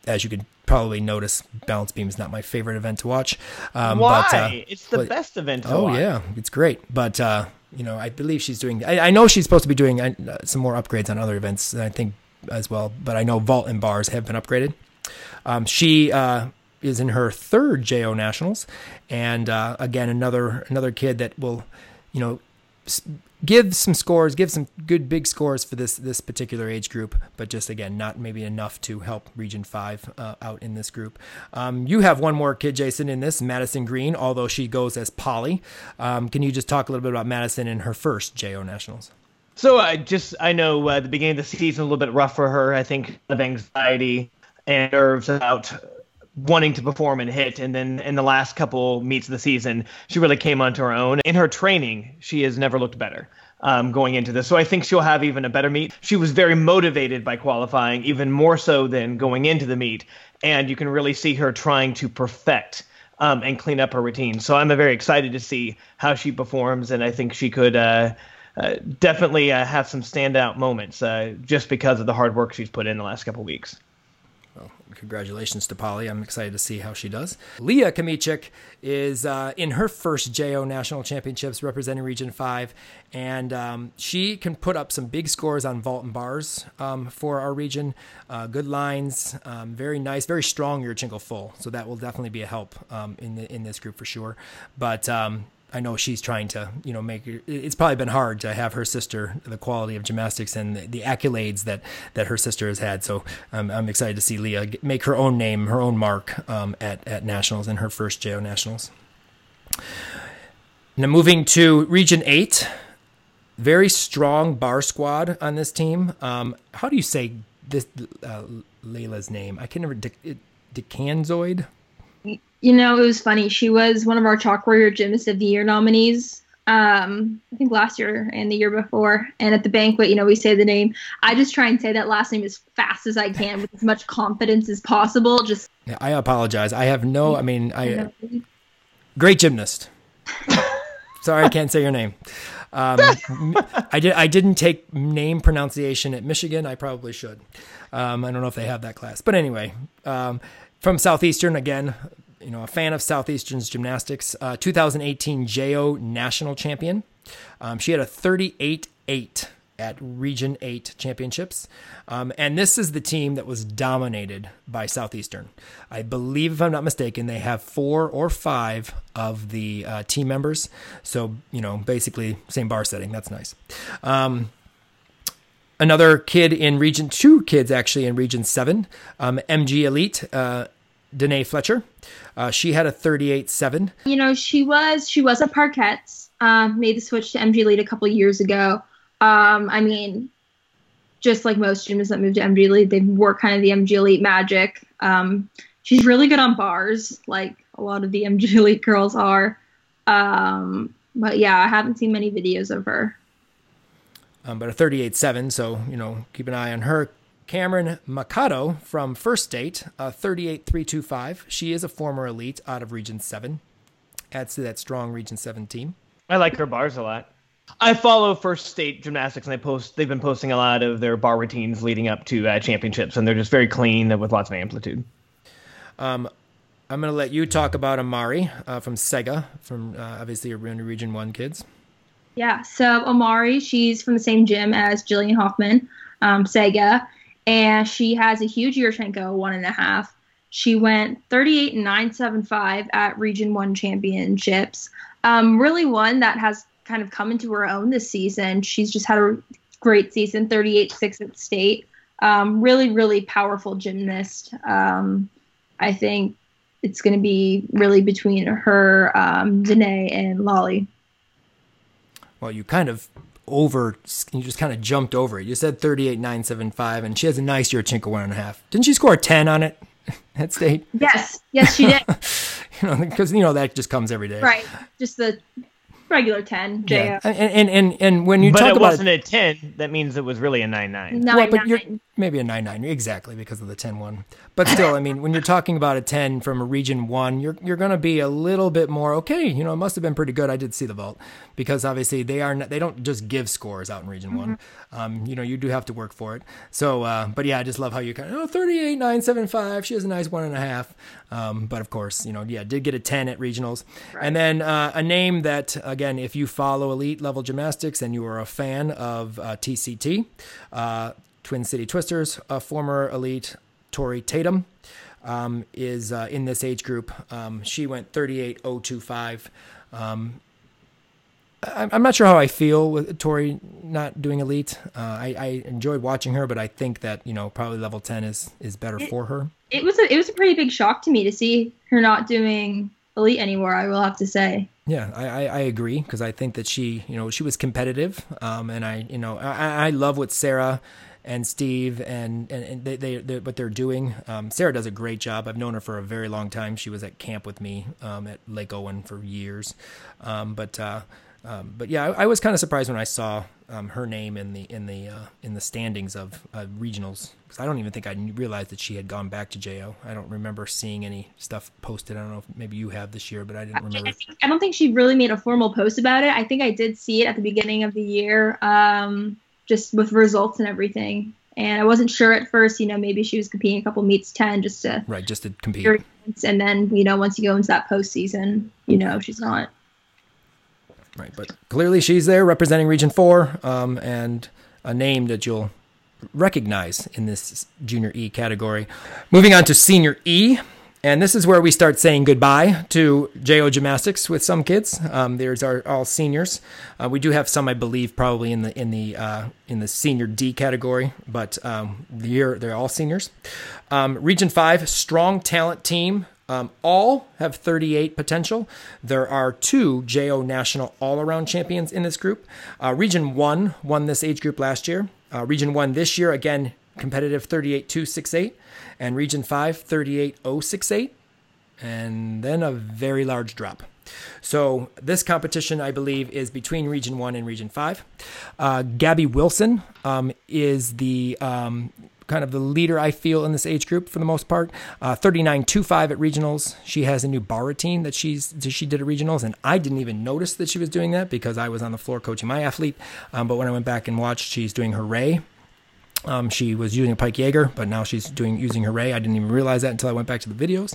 as you could probably notice, balance beam is not my favorite event to watch. Um, Why? But, uh, it's the but, best event. oh watch. yeah, it's great. But uh, you know, I believe she's doing. I, I know she's supposed to be doing uh, some more upgrades on other events. I think as well, but I know vault and bars have been upgraded. Um, she uh, is in her third JO nationals, and uh, again another another kid that will, you know, give some scores, give some good big scores for this this particular age group, but just again, not maybe enough to help Region Five uh, out in this group. Um, you have one more kid, Jason, in this, Madison Green, although she goes as Polly. Um, can you just talk a little bit about Madison in her first JO Nationals? So I just I know uh, the beginning of the season a little bit rough for her. I think of anxiety and nerves about wanting to perform and hit. And then in the last couple meets of the season, she really came onto her own. In her training, she has never looked better. Um, going into this. So I think she'll have even a better meet. She was very motivated by qualifying, even more so than going into the meet. And you can really see her trying to perfect um, and clean up her routine. So I'm very excited to see how she performs. And I think she could uh, uh, definitely uh, have some standout moments uh, just because of the hard work she's put in the last couple weeks congratulations to Polly. I'm excited to see how she does. Leah Kmieciak is uh, in her first JO National Championships representing Region 5, and um, she can put up some big scores on vault and bars um, for our region. Uh, good lines, um, very nice, very strong Yurchenko full. So that will definitely be a help um, in, the, in this group for sure. But um, I know she's trying to, you know, make it's probably been hard to have her sister, the quality of gymnastics and the, the accolades that, that her sister has had. So um, I'm excited to see Leah make her own name, her own mark um, at, at nationals in her first JO nationals. Now moving to region eight, very strong bar squad on this team. Um, how do you say this, uh, Layla's name? I can never, Decanzoid? You know, it was funny. She was one of our Chalk Warrior Gymnast of the Year nominees. Um, I think last year and the year before. And at the banquet, you know, we say the name. I just try and say that last name as fast as I can with as much confidence as possible. Just yeah, I apologize. I have no. I mean, I great gymnast. Sorry, I can't say your name. Um, I did. I didn't take name pronunciation at Michigan. I probably should. Um, I don't know if they have that class, but anyway, um, from Southeastern again you know, a fan of Southeastern's gymnastics. Uh, 2018 JO national champion. Um, she had a 38 8 at Region 8 championships. Um, and this is the team that was dominated by Southeastern. I believe, if I'm not mistaken, they have four or five of the uh, team members. So, you know, basically, same bar setting. That's nice. Um, another kid in Region, two kids actually in Region 7, um, MG Elite. Uh, Danae Fletcher. Uh, she had a 38-7. You know, she was she was at Parkettes. Um, made the switch to MG Elite a couple years ago. Um, I mean, just like most gymnasts that move to MG Elite, they work kind of the MG Elite magic. Um, she's really good on bars, like a lot of the MG Elite girls are. Um, but yeah, I haven't seen many videos of her. Um, but a 38.7, so, you know, keep an eye on her. Cameron Machado from First State, uh, 38.325. She is a former elite out of Region 7. Adds to that strong Region 7 team. I like her bars a lot. I follow First State Gymnastics, and they post. They've been posting a lot of their bar routines leading up to uh, championships, and they're just very clean with lots of amplitude. Um, I'm going to let you talk about Amari uh, from Sega, from uh, obviously your Region One kids. Yeah, so Amari, she's from the same gym as Jillian Hoffman, um, Sega, and she has a huge Yurchenko one and a half. She went 38 and 975 at Region One championships. Um, really one that has kind of come into her own this season. She's just had a great season, 38 6 at state. Um, really, really powerful gymnast. Um, I think it's going to be really between her, um, Danae, and Lolly. Well, you kind of over, you just kind of jumped over it. You said 38 975, and she has a nice Yurchenko one and a half. Didn't she score a 10 on it at state? Yes, yes, she did. you know, because you know that just comes every day. Right. Just the regular 10 yeah. and, and and and when you but talk it about wasn't a 10 that means it was really a 9 9 nine, well, but nine. Maybe a 9 9 exactly because of the 10 1 but still i mean when you're talking about a 10 from a region 1 you're you're going to be a little bit more okay you know it must have been pretty good i did see the vault because obviously they are not, they don't just give scores out in region Mm-hmm. 1 um, you know you do have to work for it. So uh, but yeah i just love how you kind of oh 38 975 she has a nice one and a half. Um, but of course you know yeah did get a 10 at regionals. And then uh, a name that again if you follow elite level gymnastics and you are a fan of uh, tct uh, twin city twisters a former elite tori tatum um, is uh, in this age group um, she went 38025 um, I- I'm not sure how I feel with Tori not doing elite. Uh, I, I enjoyed watching her, but I think that you know probably level ten is is better for her. It was a, it was a pretty big shock to me to see her not doing elite anymore. I will have to say. Yeah, I, I, I agree because I think that she, you know, she was competitive, um, and I, you know, I, I love what Sarah and Steve and and, and they, they, they what they're doing. Um, Sarah does a great job. I've known her for a very long time. She was at camp with me um, at Lake Owen for years, um, but uh, um, but yeah, I, I was kind of surprised when I saw um, her name in the in the uh, in the standings of uh, regionals because I don't even think I realized that she had gone back to JO. I don't remember seeing any stuff posted. I don't know if maybe you have this year, but I didn't remember. I, think, I don't think she really made a formal post about it. I think I did see it at the beginning of the year, um, just with results and everything. And I wasn't sure at first, you know, maybe she was competing a couple meets 10 just to. Right, just to compete. And then, you know, once you go into that postseason, you know, she's not. Right, but clearly she's there representing Region 4 um, and a name that you'll recognize in this Junior E category. Moving on to Senior E. And this is where we start saying goodbye to JO Gymnastics with some kids. Um, there's our all seniors. Uh, we do have some, I believe, probably in the in the uh, in the senior D category, but um, they're they're all seniors. Um, Region Five, strong talent team. Um, all have 38 potential. There are two JO National All Around champions in this group. Uh, Region 1 won this age group last year. Uh, Region 1 this year, again, competitive 38.268. And Region 5, 38.068. And then a very large drop. So this competition, I believe, is between Region 1 and Region 5. Uh, Gabby Wilson um, is the um, kind of the leader I feel in this age group for the most part. Uh, 39.25 at regionals. She has a new bar routine that she's she did at regionals, and I didn't even notice that she was doing that because I was on the floor coaching my athlete. Um, but when I went back and watched, she's doing hooray. Um, she was using a Pike Jaeger, but now she's doing using hooray. I didn't even realize that until I went back to the videos.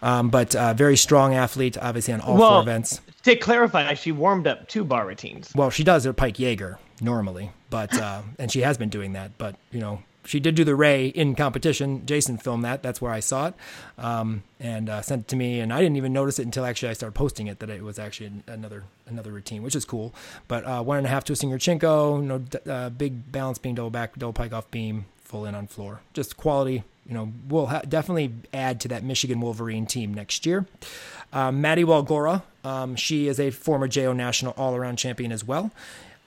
Um, but uh, very strong athlete, obviously on all Well, four events. To clarify, she warmed up two bar routines. Well, she does her Pike Jaeger normally, but uh, and she has been doing that. But you know, she did do the Ray in competition. Jason filmed that. That's where I saw it, um, and uh, sent it to me. And I didn't even notice it until actually I started posting it that it was actually another another routine, which is cool. But uh, one and a half twisting Yurchenko, no uh, big balance beam, double back, double pike off beam, full in on floor. Just quality. You know, will ha- definitely add to that Michigan Wolverine team next year. Uh, Maddie Walgora, um, she is a former JO national all around champion as well.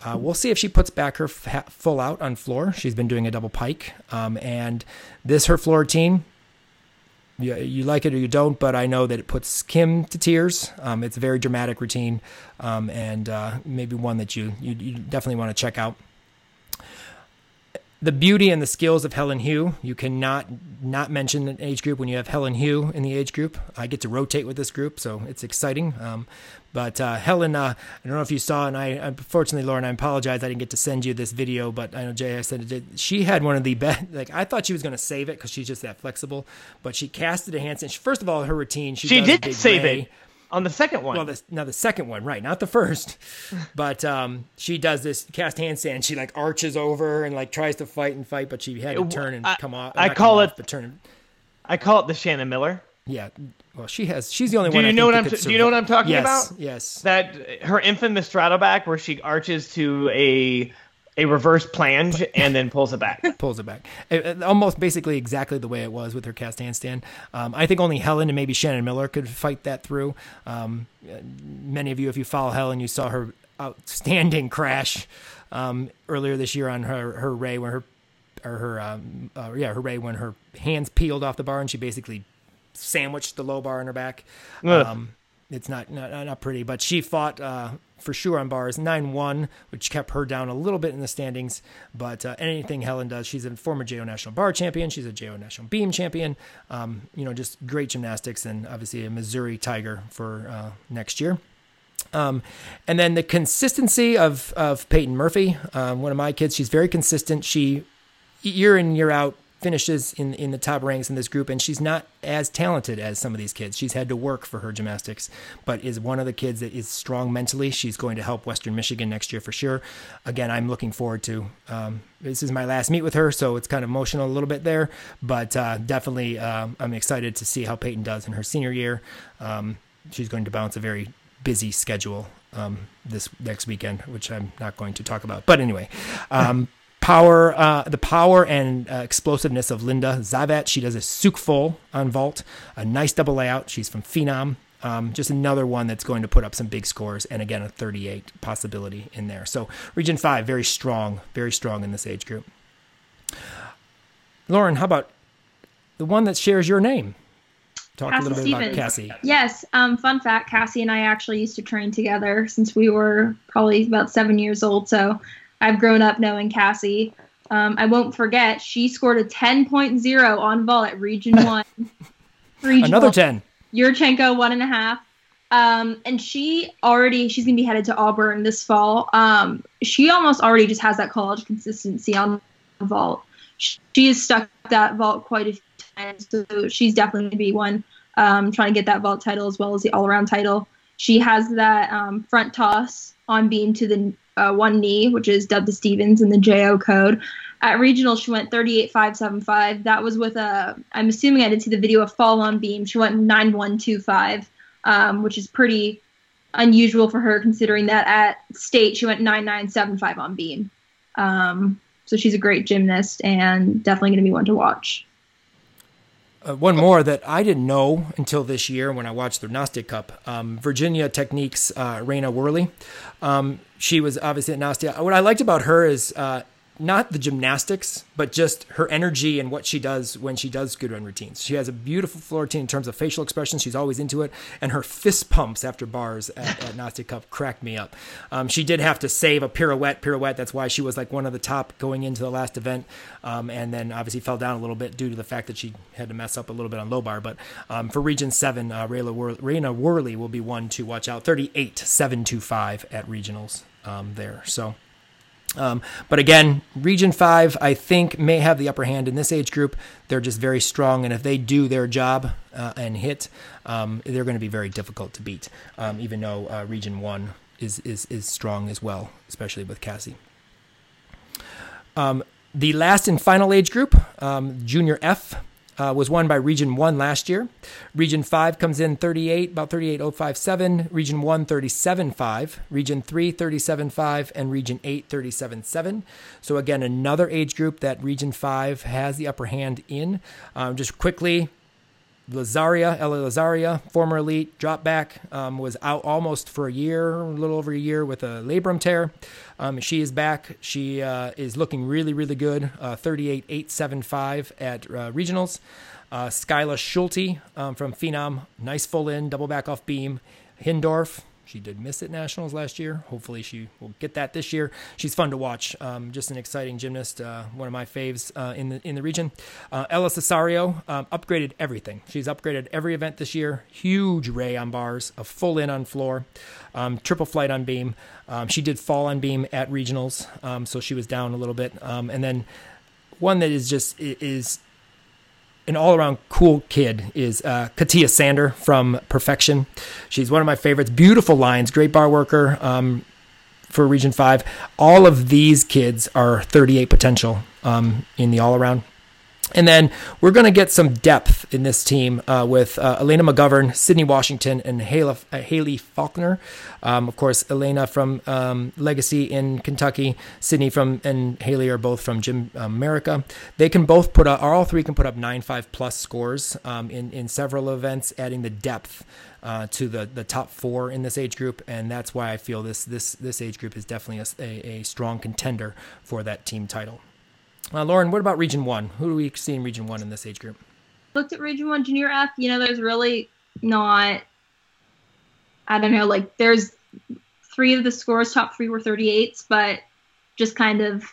Uh, we'll see if she puts back her f- full out on floor. She's been doing a double pike. Um, and this, her floor routine, you, you like it or you don't, but I know that it puts Kim to tears. Um, it's a very dramatic routine um, and uh, maybe one that you, you, you definitely want to check out the beauty and the skills of Helen Hu. You cannot not mention an age group when you have Helen Hu in the age group. I get to rotate with this group, so it's exciting. But uh, Helen, uh, I don't know if you saw, and I unfortunately, Lauren, I apologize, I didn't get to send you this video, but I know Jay, I said it did. She had one of the best. Like I thought she was going to save it because she's just that flexible, but she casted a handstand. First of all, her routine, she, she did save ray. it on the second one. Well, the, now the second one, right? Not the first, but um, she does this cast handstand. She like arches over and like tries to fight and fight, but she had to turn and I, come off. I call it off, turn. I call it the Shannon Miller. Yeah, well, she has. She's the only one. do one. You know what I'm? Do you know what I'm talking yes, about? Yes. That her infamous straddle back, where she arches to a a reverse planche and then pulls it back. pulls it back. It, it, almost basically exactly the way it was with her cast handstand. Um, I think only Helen and maybe Shannon Miller could fight that through. Um, many of you, if you follow Helen, you saw her outstanding crash um, earlier this year on her her Ray when her or her um, uh, yeah her Ray when her hands peeled off the bar and she basically sandwiched the low bar in her back. Um, it's not, not not pretty, but she fought uh, for sure on bars 9-1, which kept her down a little bit in the standings. But uh, anything Helen does, she's a former JO national bar champion. She's a JO national beam champion. Um, you know, just great gymnastics and obviously a Missouri Tiger for uh, next year. Um, and then the consistency of of Peyton Murphy, um, one of my kids, she's very consistent. She year in year out finishes in in the top ranks in this group and she's not as talented as some of these kids. She's had to work for her gymnastics but is one of the kids that is strong mentally. She's going to help western michigan next year for sure. Again i'm looking forward to um, this is my last meet with her so it's kind of emotional a little bit there but uh, definitely um, i'm excited to see how peyton does in her senior year. Um, she's going to bounce a very busy schedule um, this next weekend which i'm not going to talk about. But anyway um, power, uh, the power and uh, explosiveness of Linda Zavat. She does a Tsuk full on vault, a nice double layout. She's from Phenom. Um, just another one that's going to put up some big scores, and again a 38 possibility in there. So Region Five, very strong, very strong in this age group. Lauren, how about the one that shares your name? Talk Cassie a little bit Stevens. about Cassie. Yes. Um, fun fact: Cassie and I actually used to train together since we were probably about seven years old. So I've grown up knowing Cassie. Um, I won't forget, she scored a 10.0 on vault at Region 1. Regional. Another 10. Yurchenko, one and a half. Um, and she already, she's going to be headed to Auburn this fall. Um, she almost already just has that college consistency on vault. She has stuck that vault quite a few times. So she's definitely going to be one um, trying to get that vault title as well as the all around title. She has that um, front toss on beam to the uh, one knee, which is dubbed the Stevens in the JO code. At regional, she went 38.575. That was with a, I'm assuming I didn't see the video, of fall on beam. She went 9125, um, which is pretty unusual for her considering that at state she went 9975 on beam. Um, so she's a great gymnast and definitely going to be one to watch. Uh, one more that I didn't know until this year when I watched the Nastia Cup. Um, Virginia Techniques, uh, Raina Worley. Um, she was obviously at Nastia. What I liked about her is uh, not the gymnastics, but just her energy and what she does when she does good run routines. She has a beautiful floor routine in terms of facial expression. She's always into it. And her fist pumps after bars at, at Nastia Cup cracked me up. Um, she did have to save a pirouette, pirouette. That's why she was like one of the top going into the last event. Um, and then obviously fell down a little bit due to the fact that she had to mess up a little bit on low bar. But um, for Region 7, uh, Raina Worley will be one to watch out. 38 725 at regionals um, there. So. Um, but again, Region 5, I think, may have the upper hand in this age group. They're just very strong, and if they do their job uh, and hit, um, they're going to be very difficult to beat, um, even though uh, Region 1 is, is, is strong as well, especially with Cassie. Um, the last and final age group, um, Junior F, uh, was won by Region 1 last year. Region 5 comes in 38, about 38.057. Region 1, 37.5. Region 3, 37.5. And Region 8, 37.7. So, again, another age group that Region 5 has the upper hand in. Um, just quickly, Lazaria, Ella Lazaria, former elite, drop back, um, was out almost for a year, a little over a year with a labrum tear. Um, she is back. She uh, is looking really, really good. Uh, 38.875 at uh, regionals. Uh, Skyla Schulte um, from Phenom, nice full in, double back off beam. Hindorff, she did miss at nationals last year. Hopefully, she will get that this year. She's fun to watch. Um, just an exciting gymnast. Uh, one of my faves uh, in the in the region. Uh, Ella Cesario um, upgraded everything. She's upgraded every event this year. Huge ray on bars, a full in on floor, um, triple flight on beam. Um, she did fall on beam at regionals, um, so she was down a little bit. Um, and then one that is just is an all around cool kid is uh, Katia Sander from Perfection. She's one of my favorites. Beautiful lines, great bar worker um, for Region 5. All of these kids are 38 potential um, in the all around. And then we're going to get some depth in this team uh, with uh, Elena McGovern, Sydney Washington, and Haley, uh, Haley Faulkner. Um, of course, Elena from um, Legacy in Kentucky, Sydney from and Haley are both from Gym America. They can both put up, or all three can put up nine five plus scores um, in in several events, adding the depth. Uh, to the, the top four in this age group, and that's why I feel this this this age group is definitely a, a, a strong contender for that team title. Uh, Lauren, what about Region 1? Who do we see in Region 1 in this age group? Looked at Region 1 Junior F. You know, there's really not, I don't know, like there's three of the scores, top three were 38s, but just kind of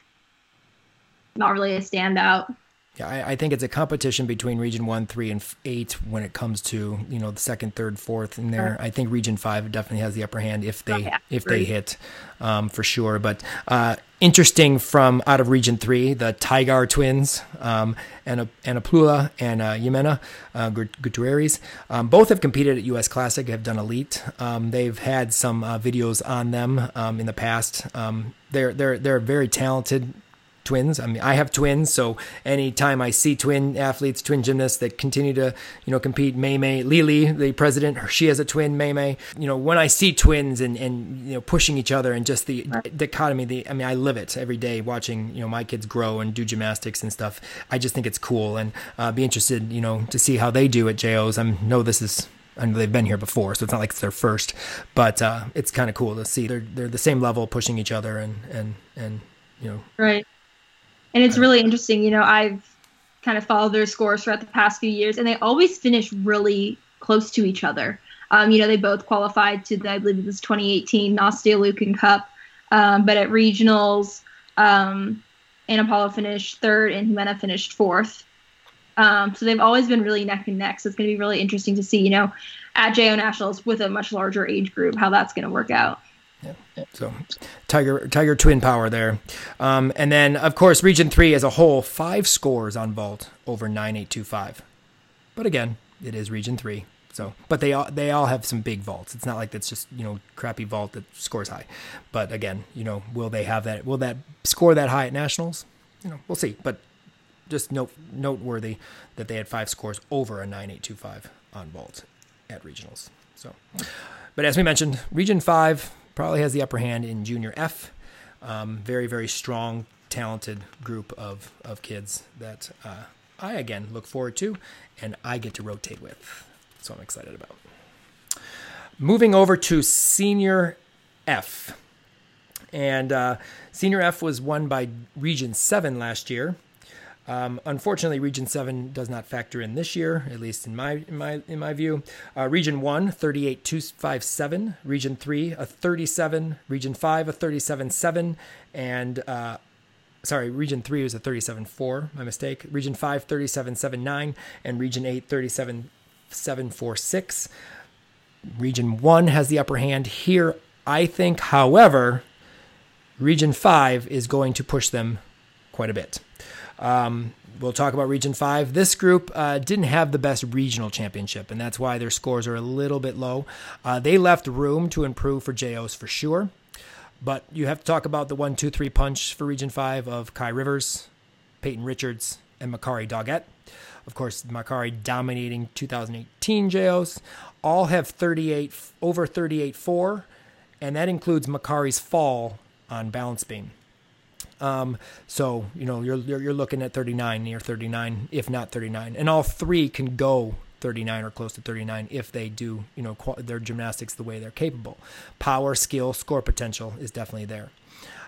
not really a standout. Yeah, I, I, think it's a competition between Region One, Three, and Eight when it comes to you know the second, third, fourth in there. I think Region Five definitely has the upper hand if they oh, if they hit um, for sure. But uh, interesting from out of Region Three, the Tigar twins, um, Anna, Annaplula and uh, Jimena uh, Gutierrez. Um, both have competed at US Classic, have done elite. Um, they've had some uh, videos on them um, in the past. Um, they're they're they're very talented twins. I mean, I have twins, so anytime I see twin athletes, twin gymnasts that continue to, you know, compete, May May, Lily, the president, she has a twin, May May. You know, when I see twins and, and you know, pushing each other and just the dichotomy, the, I mean, I live it every day watching, you know, my kids grow and do gymnastics and stuff. I just think it's cool and uh, be interested, you know, to see how they do at JOs. I know this is I know they've been here before, so it's not like it's their first, but uh, it's kind of cool to see they're they're the same level, pushing each other, and and and you know, right and it's really interesting. You know, I've kind of followed their scores throughout the past few years, and they always finish really close to each other. Um, you know, they both qualified to the, I believe it was 2018 Nastia Liukin Cup, um, but at regionals, um, Anna Paula finished third and Jimena finished fourth. Um, so they've always been really neck and neck. So it's going to be really interesting to see, you know, at JO Nationals with a much larger age group, how that's going to work out. So, Tiger Tiger twin power there, um, and then of course Region Three as a whole, five scores on vault over nine eight two five. But again, it is Region Three, so but they all they all have some big vaults. It's not like that's just you know crappy vault that scores high. But again, you know, will they have that? Will that score that high at nationals? You know, we'll see. But just note noteworthy that they had five scores over a nine eight two five on vault at regionals. So, but as we mentioned, Region Five probably has the upper hand in junior F. Um, very, very strong, talented group of, of kids that uh, I, again, look forward to and I get to rotate with. So I'm excited about. Moving over to senior F. And uh, senior F was won by Region 7 last year. Um, unfortunately, Region 7 does not factor in this year, at least in my in my in my view. Uh, region 1, 38257. Region 3, a 37. Region 5, a 377. And, uh, sorry, Region 3 was a 374, my mistake. Region 5, 3779. And Region 8, 37746. Region 1 has the upper hand here, I think. However, Region 5 is going to push them quite a bit. Um, we'll talk about Region 5. This group uh, didn't have the best regional championship, and that's why their scores are a little bit low. Uh, they left room to improve for JOs for sure. But you have to talk about the one, two, three punch for Region 5 of Kai Rivers, Peyton Richards, and Makarri Doggette. Of course, Makarri dominating 2018 JOs. All have 38 over 38 4, and that includes Makarri's fall on balance beam. Um, so you know you're, you're you're looking at 39 near 39, if not 39, and all three can go 39 or close to 39 if they do you know their gymnastics the way they're capable. Power, skill, score potential is definitely there.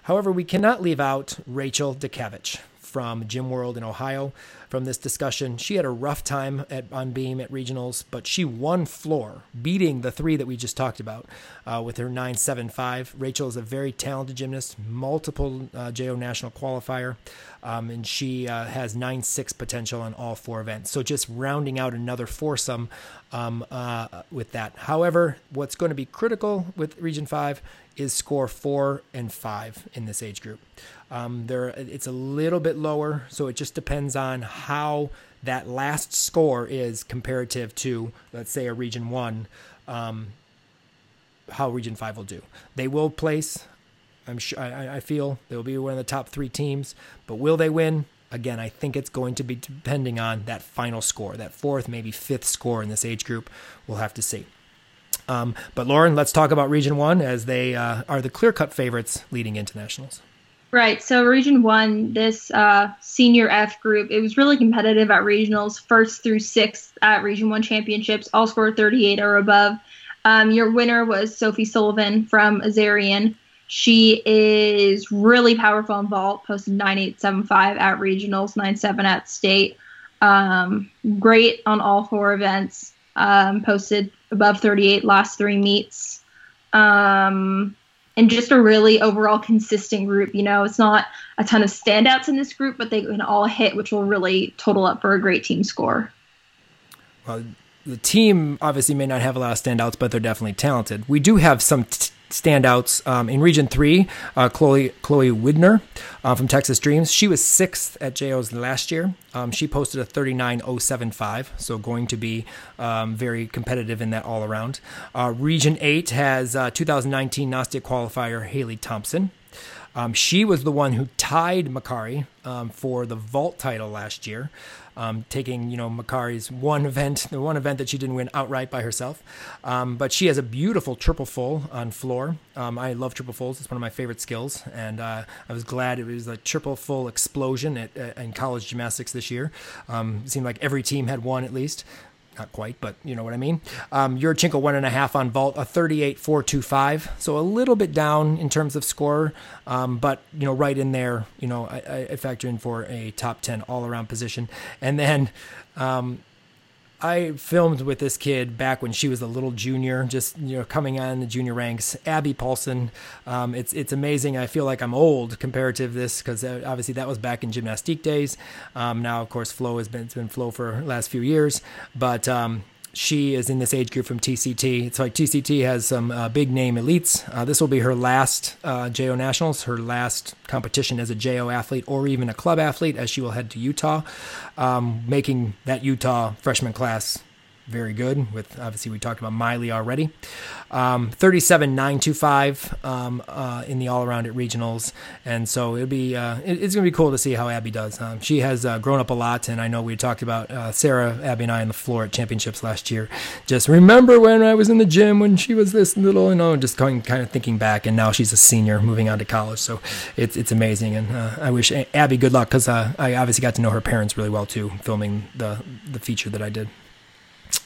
However, we cannot leave out Rachel Dekavich from Gym World in Ohio from this discussion. She had a rough time at on beam at regionals, but she won floor, beating the three that we just talked about uh, with her 9.75. Rachel is a very talented gymnast, multiple uh, JO national qualifier, um, and she uh, has 9.6 potential on all four events. So just rounding out another foursome um, uh, with that. However, what's going to be critical with Region 5 is score four and five in this age group. Um, there, it's a little bit lower, so it just depends on how that last score is comparative to, let's say, a Region One. Um, how Region Five will do. They will place. I'm sure. I, I feel they will be one of the top three teams, but will they win? Again, I think it's going to be depending on that final score, that fourth, maybe fifth score in this age group. We'll have to see. Um, but Lauren, let's talk about Region One as they uh, are the clear-cut favorites leading into nationals. Right. So Region One, this uh, senior F group, it was really competitive at regionals, first through sixth at Region One championships, all scored 38 or above. Um, your winner was Sophie Sullivan from Azarian. She is really powerful in vault, posted 9875 at regionals, 97 at state. Um, great on all four events. Um, posted above 38 last three meets. Um, and just a really overall consistent group. You know, it's not a ton of standouts in this group, but they can all hit, which will really total up for a great team score. Well, the team obviously may not have a lot of standouts, but they're definitely talented. We do have some t- standouts um, in Region Three. Uh, Chloe Chloe Widner uh, from Texas Dreams. She was sixth at JOs last year. Um, she posted a 39.075, so going to be um, very competitive in that all around. Uh, Region Eight has uh, 2019 Nastia qualifier Haley Thompson. Um, she was the one who tied Makarri um, for the vault title last year um, taking you know Makarri's one event, the one event that she didn't win outright by herself. Um, but she has a beautiful triple full on floor. Um, I love triple fulls; it's one of my favorite skills, and uh, I was glad it was a triple full explosion at, at in college gymnastics this year. Um, it seemed like every team had one at least not quite, but you know what I mean. Um, Yurchenko one and a half on vault, a 38.425, so a little bit down in terms of score, um, but you know right in there. You know I, I factor in for a top 10 all around position, and then um, I filmed with this kid back when she was a little junior, just you know coming on the junior ranks. Abby Paulson, um, it's it's amazing. I feel like I'm old comparative to this because uh, obviously that was back in Gymnastike days. Um, now of course Flo has been it's been Flo for last few years, but um, she is in this age group from TCT. It's like TCT has some uh, big name elites. Uh, this will be her last uh, JO Nationals, her last competition as a JO athlete or even a club athlete, as she will head to Utah, um, making that Utah freshman class very good. With obviously we talked about Maile already. Um, 37.925 um, uh, in the all around at regionals, and so it'll be uh, it, it's gonna be cool to see how Abby does. Um, she has uh, grown up a lot, and I know we talked about uh, Sarah, Abby, and I on the floor at championships last year. Just remember when I was in the gym when she was this little, you know, just kind kind of thinking back, and now she's a senior, moving on to college. So it's it's amazing, and uh, I wish Abby good luck because uh, I obviously got to know her parents really well too, filming the the feature that I did.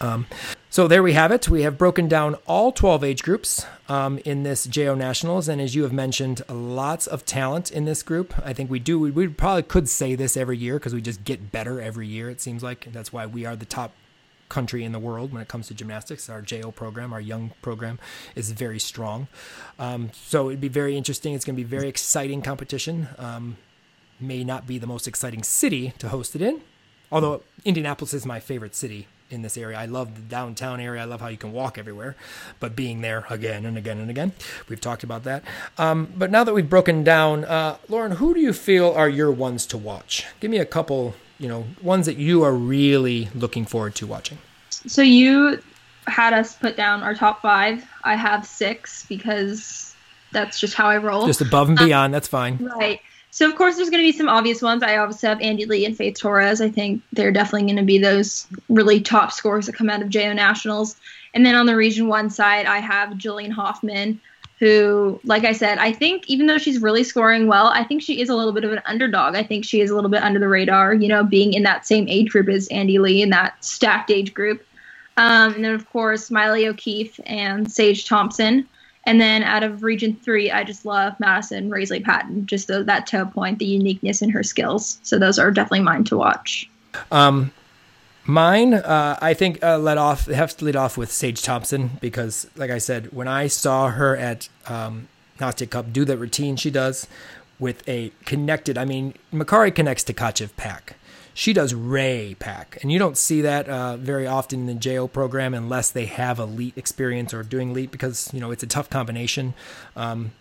Um, so there we have it. We have broken down all 12 age groups um, in this JO Nationals, and as you have mentioned, lots of talent in this group. I think we do. We, we probably could say this every year because we just get better every year. It seems like that's why we are the top country in the world when it comes to gymnastics. Our JO program, our young program, is very strong. Um, so it'd be very interesting. It's going to be very exciting competition. Um, may not be the most exciting city to host it in, although Indianapolis is my favorite city in this area. I love the downtown area. I love how you can walk everywhere, but being there again and again and again, we've talked about that. Um, but now that we've broken down, uh, Lauren, who do you feel are your ones to watch? Give me a couple, you know, ones that you are really looking forward to watching. So you had us put down our top five. I have six because that's just how I roll. Just above and beyond. Um, that's fine. Right. So of course there's going to be some obvious ones. I obviously have Andy Lee and Faith Torres. I think they're definitely going to be those really top scores that come out of JO Nationals. And then on the Region One side, I have Julian Hoffman, who, like I said, I think even though she's really scoring well, I think she is a little bit of an underdog. I think she is a little bit under the radar. You know, being in that same age group as Andy Lee in that stacked age group. Um, and then of course Maile O'Keefe and Sage Thompson. And then out of Region Three, I just love Madison Raisley Patton, just the, that toe point, the uniqueness in her skills. So those are definitely mine to watch. Um, mine, uh, I think, uh, let off have to lead off with Sage Thompson because, like I said, when I saw her at um, Nastia Cup do that routine she does with a connected, I mean, Makarri connects to Tkachev Pak she does Ray Pak, and you don't see that uh, very often in the JO program unless they have elite experience or doing elite because you know it's a tough combination. Um,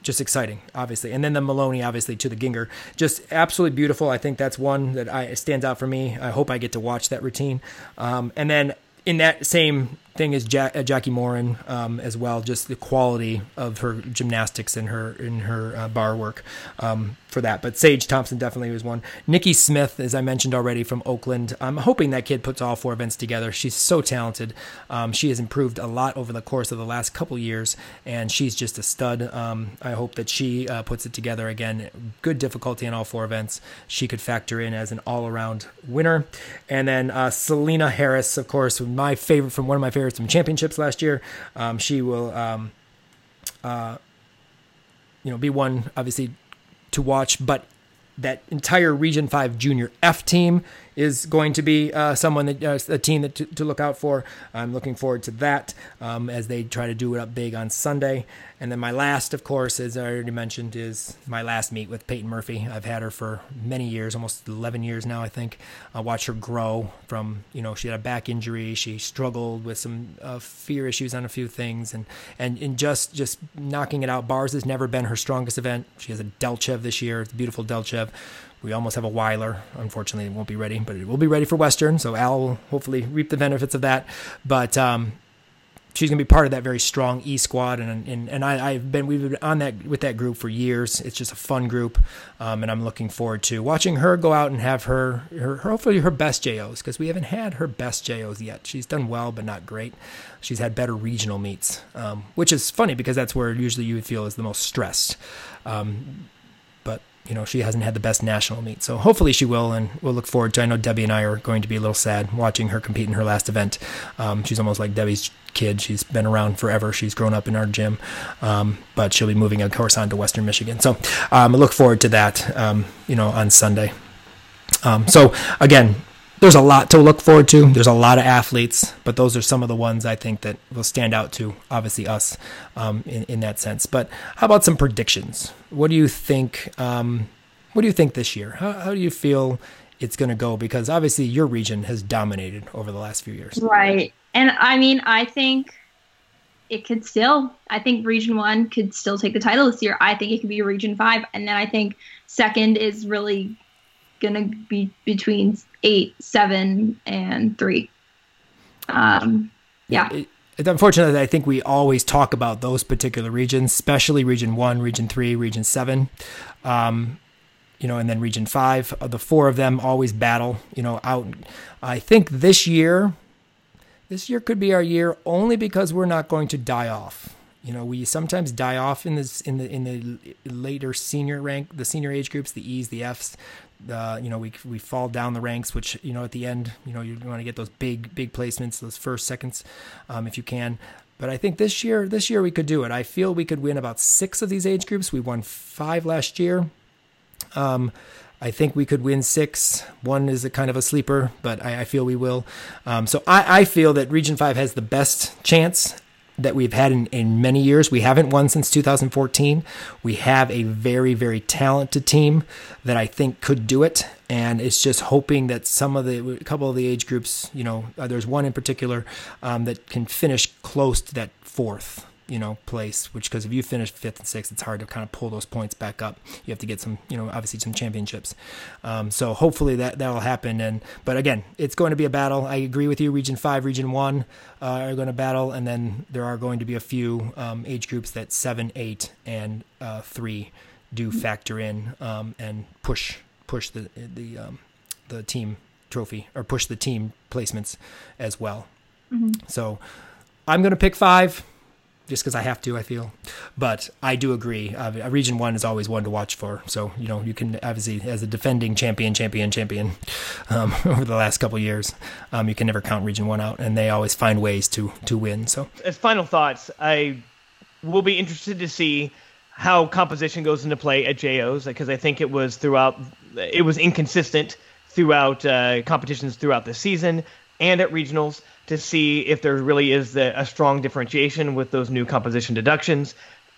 just exciting, obviously, and then the Maloney, obviously, to the Gienger, just absolutely beautiful. I think that's one that I stands out for me. I hope I get to watch that routine, um, and then in that same thing is Jack, uh, Jackie Morin um, as well. Just the quality of her gymnastics and her in her uh, bar work um, for that. But Sage Thompson definitely was one. Nikki Smith, as I mentioned already, from Oakland. I'm hoping that kid puts all four events together. She's so talented. Um, she has improved a lot over the course of the last couple years, and she's just a stud. Um, I hope that she uh, puts it together again. Good difficulty in all four events. She could factor in as an all-around winner. And then uh, Selena Harris, of course, my favorite from one of my favorite some championships last year. Um, she will, um, uh, you know, be one obviously to watch. But that entire Region Five Junior F team is going to be uh, someone that uh, a team that to, to, look out for. I'm looking forward to that um, as they try to do it up big on Sunday. And then my last, of course, as I already mentioned, is my last meet with Peyton Murphy. I've had her for many years, almost 11 years now, I think. I watched her grow from, you know, she had a back injury. She struggled with some uh, fear issues on a few things, and and in just just knocking it out. Bars has never been her strongest event. She has a Delchev this year, it's a beautiful Delchev. We almost have a Weiler. Unfortunately, it won't be ready, but it will be ready for Western. So Al will hopefully reap the benefits of that. But um, she's gonna be part of that very strong E squad, and and and I, have been we've been on that with that group for years. It's just a fun group, um, and I'm looking forward to watching her go out and have her her, her hopefully her best JOs because we haven't had her best JOs yet. She's done well, but not great. She's had better regional meets, um, which is funny because that's where usually you would feel is the most stressed. Um, you know, she hasn't had the best national meet. So hopefully she will, and we'll look forward to. I know Debbie and I are going to be a little sad watching her compete in her last event. Um, she's almost like Debbie's kid. She's been around forever. She's grown up in our gym, um, but she'll be moving, of course, on to Western Michigan. So um, I look forward to that. Um, you know, on Sunday. Um, so again, there's a lot to look forward to. There's a lot of athletes, but those are some of the ones I think that will stand out to obviously us um, in in that sense. But how about some predictions? What do you think? Um, what do you think this year? How, how do you feel it's going to go? Because obviously your region has dominated over the last few years. Right, and I mean I think it could still. I think Region One could still take the title this year. I think it could be Region Five, and then I think second is really going to be between eight, seven, and three. Um, yeah. It, it's unfortunate that I think we always talk about those particular regions, especially Region One, Region Three, Region Seven. Um, you know, and then Region Five. Uh, the four of them always battle. You know, out. I think this year, this year could be our year only because we're not going to die off. You know, we sometimes die off in this in the in the later senior rank, the senior age groups, the E's, the F's uh, you know, we we fall down the ranks, which you know at the end, you know, you want to get those big big placements, those first seconds, um, if you can. But I think this year, this year we could do it. I feel we could win about six of these age groups. We won five last year. Um, I think we could win six. One is a kind of a sleeper, but I, I feel we will. Um, so I, I, feel that Region Five has the best chance that we've had in, in many years. We haven't won since 2014. We have a very, very talented team that I think could do it. And it's just hoping that some of the, a couple of the age groups, you know, uh, there's one in particular um, that can finish close to that fourth you know, place, which because if you finish fifth and sixth, it's hard to kind of pull those points back up. You have to get some, you know, obviously some championships. Um, so hopefully that that will happen. And but again, it's going to be a battle. I agree with you. Region five, Region one uh, are going to battle, and then there are going to be a few um, age groups that seven, eight, and uh, three do factor in um, and push push the the um, the team trophy or push the team placements as well. Mm-hmm. So I'm going to pick five just because I have to, I feel. But I do agree. Uh, Region One is always one to watch for. So you know, you can obviously, as a defending champion, champion, champion, um, over the last couple years, um, you can never count Region One out, and they always find ways to to win. So, as final thoughts, I will be interested to see how composition goes into play at JOs because I think it was throughout, it was inconsistent throughout uh, competitions throughout the season and at regionals to see if there really is a strong differentiation with those new composition deductions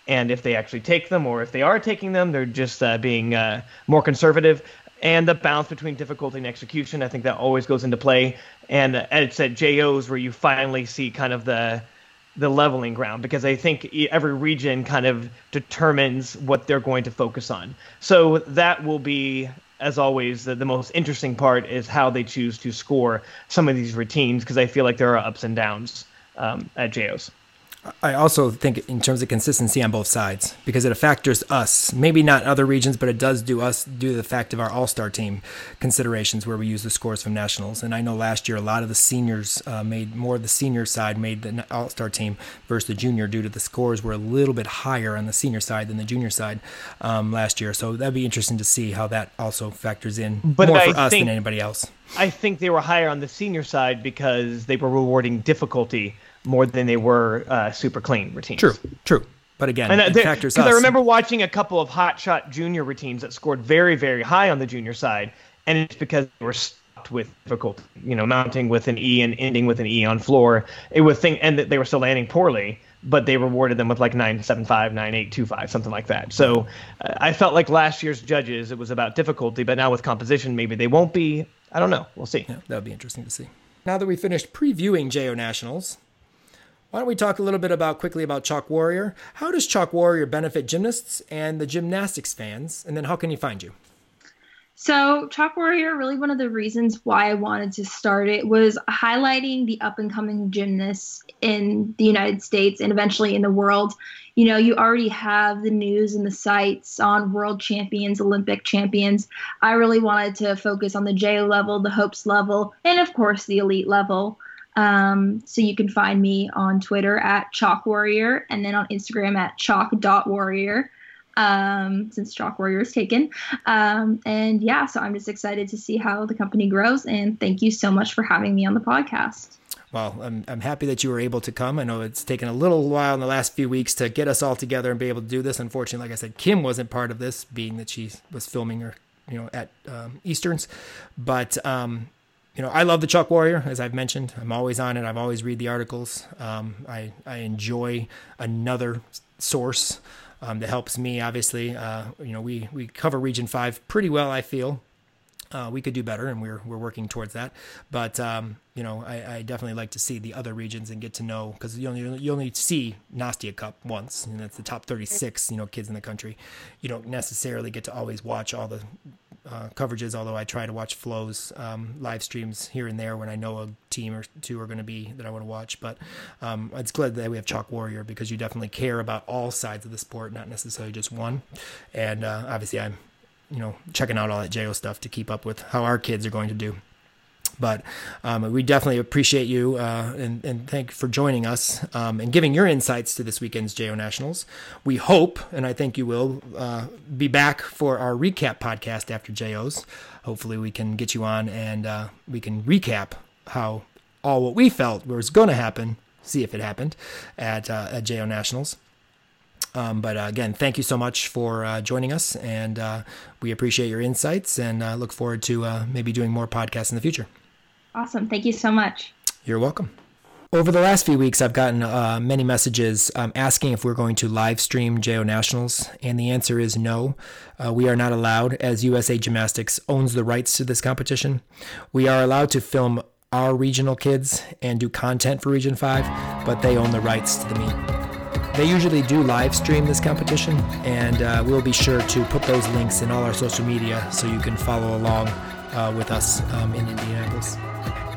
and if they actually take them or if they are taking them, they're just uh, being uh, more conservative. And the balance between difficulty and execution, I think that always goes into play. And it's at JOs where you finally see kind of the the leveling ground because I think every region kind of determines what they're going to focus on. So that will be as always, the, the most interesting part is how they choose to score some of these routines because I feel like there are ups and downs um, at JOs. I also think in terms of consistency on both sides because it factors us. Maybe not other regions, but it does do us due to the fact of our All Star team considerations where we use the scores from nationals. And I know last year a lot of the seniors uh, made more of the senior side made the All Star team versus the junior due to the scores were a little bit higher on the senior side than the junior side um, last year. So that'd be interesting to see how that also factors in but more I for us than anybody else. I think they were higher on the senior side because they were rewarding difficulty more than they were uh, super clean routines. True, true. But again, and, uh, factors Because I remember watching a couple of hot shot junior routines that scored very, very high on the junior side, and it's because they were stopped with difficult, you know, mounting with an E and ending with an E on floor. It was thing, and that they were still landing poorly, but they rewarded them with like nine seven five, nine eight two five, something like that. So uh, I felt like last year's judges, it was about difficulty, but now with composition, maybe they won't be. I don't know. We'll see. Yeah, that would be interesting to see. Now that we finished previewing JO Nationals, why don't we talk a little bit about quickly about Chalk Warrior? How does Chalk Warrior benefit gymnasts and the gymnastics fans? And then how can you find you? So, Chalk Warrior, really one of the reasons why I wanted to start it was highlighting the up and coming gymnasts in the United States and eventually in the world. You know, you already have the news and the sites on world champions, Olympic champions. I really wanted to focus on the JO level, the Hopes level, and of course the elite level. Um, so you can find me on Twitter at Chalk Warrior and then on Instagram at chalk.warrior um, since Chalk Warrior is taken. Um, and yeah, so I'm just excited to see how the company grows. And thank you so much for having me on the podcast. Well, I'm, I'm happy that you were able to come. I know it's taken a little while in the last few weeks to get us all together and be able to do this. Unfortunately, like I said, Kim wasn't part of this, being that she was filming her, you know, at um, Easterns. But um, you know, I love the Chalk Warrior, as I've mentioned. I'm always on it. I've always read the articles. Um, I I enjoy another source um, that helps me. Obviously, uh, you know, we we cover Region Five pretty well. I feel uh, we could do better, and we're we're working towards that. But um, you know, I, I, definitely like to see the other regions and get to know because you only you only see Nastia Cup once, and that's the top 36 you know kids in the country. You don't necessarily get to always watch all the uh, coverages, although I try to watch flows, um, live streams here and there when I know a team or two are going to be that I want to watch. But um, it's glad that we have Chalk Warrior because you definitely care about all sides of the sport, not necessarily just one. And uh, obviously, I'm you know checking out all that JO stuff to keep up with how our kids are going to do. But um, we definitely appreciate you uh, and, and, thank you for joining us um, and giving your insights to this weekend's JO Nationals. We hope, and I think you will, uh, be back for our recap podcast after JOs. Hopefully, we can get you on and uh, we can recap how all what we felt was going to happen, see if it happened at, uh, at JO Nationals. Um, but uh, again, thank you so much for uh, joining us, and we appreciate your insights and look forward to maybe doing more podcasts in the future. Awesome. Thank you so much. You're welcome. Over the last few weeks, I've gotten uh, many messages um, asking if we're going to live stream JO Nationals, and the answer is no. Uh, we are not allowed, as USA Gymnastics owns the rights to this competition. We are allowed to film our regional kids and do content for Region 5, but they own the rights to the meet. They usually do live stream this competition, and uh, we'll be sure to put those links in all our social media so you can follow along uh, with us um, in Indianapolis.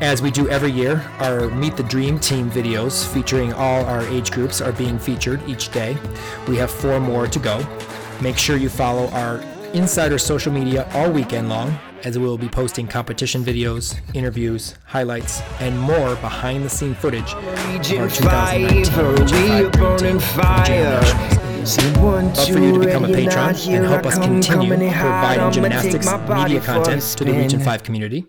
As we do every year, our Meet the Dream Team videos featuring all our age groups are being featured each day. We have four more to go. Make sure you follow our Insider social media all weekend long, as we will be posting competition videos, interviews, highlights, and more behind the scene footage of our 2019 Region 5 Dream Team Love for you to become a patron and help us continue providing gymnastics media content to the Region 5 community.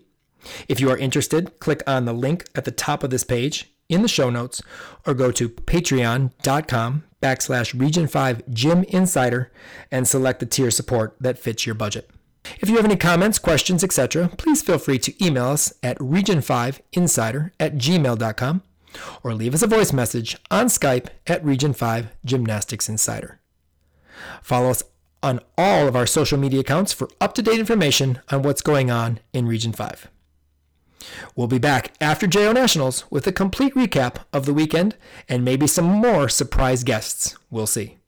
If you are interested, click on the link at the top of this page in the show notes or go to patreon.com backslash region 5 gym insider and select the tier support that fits your budget. If you have any comments, questions, etc., please feel free to email us at region5insider at gmail.com or leave us a voice message on Skype at Region 5 Gymnastics Insider. Follow us on all of our social media accounts for up to date information on what's going on in Region 5. We'll be back after JO Nationals with a complete recap of the weekend and maybe some more surprise guests. We'll see.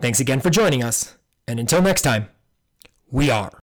Thanks again for joining us, and until next time, we are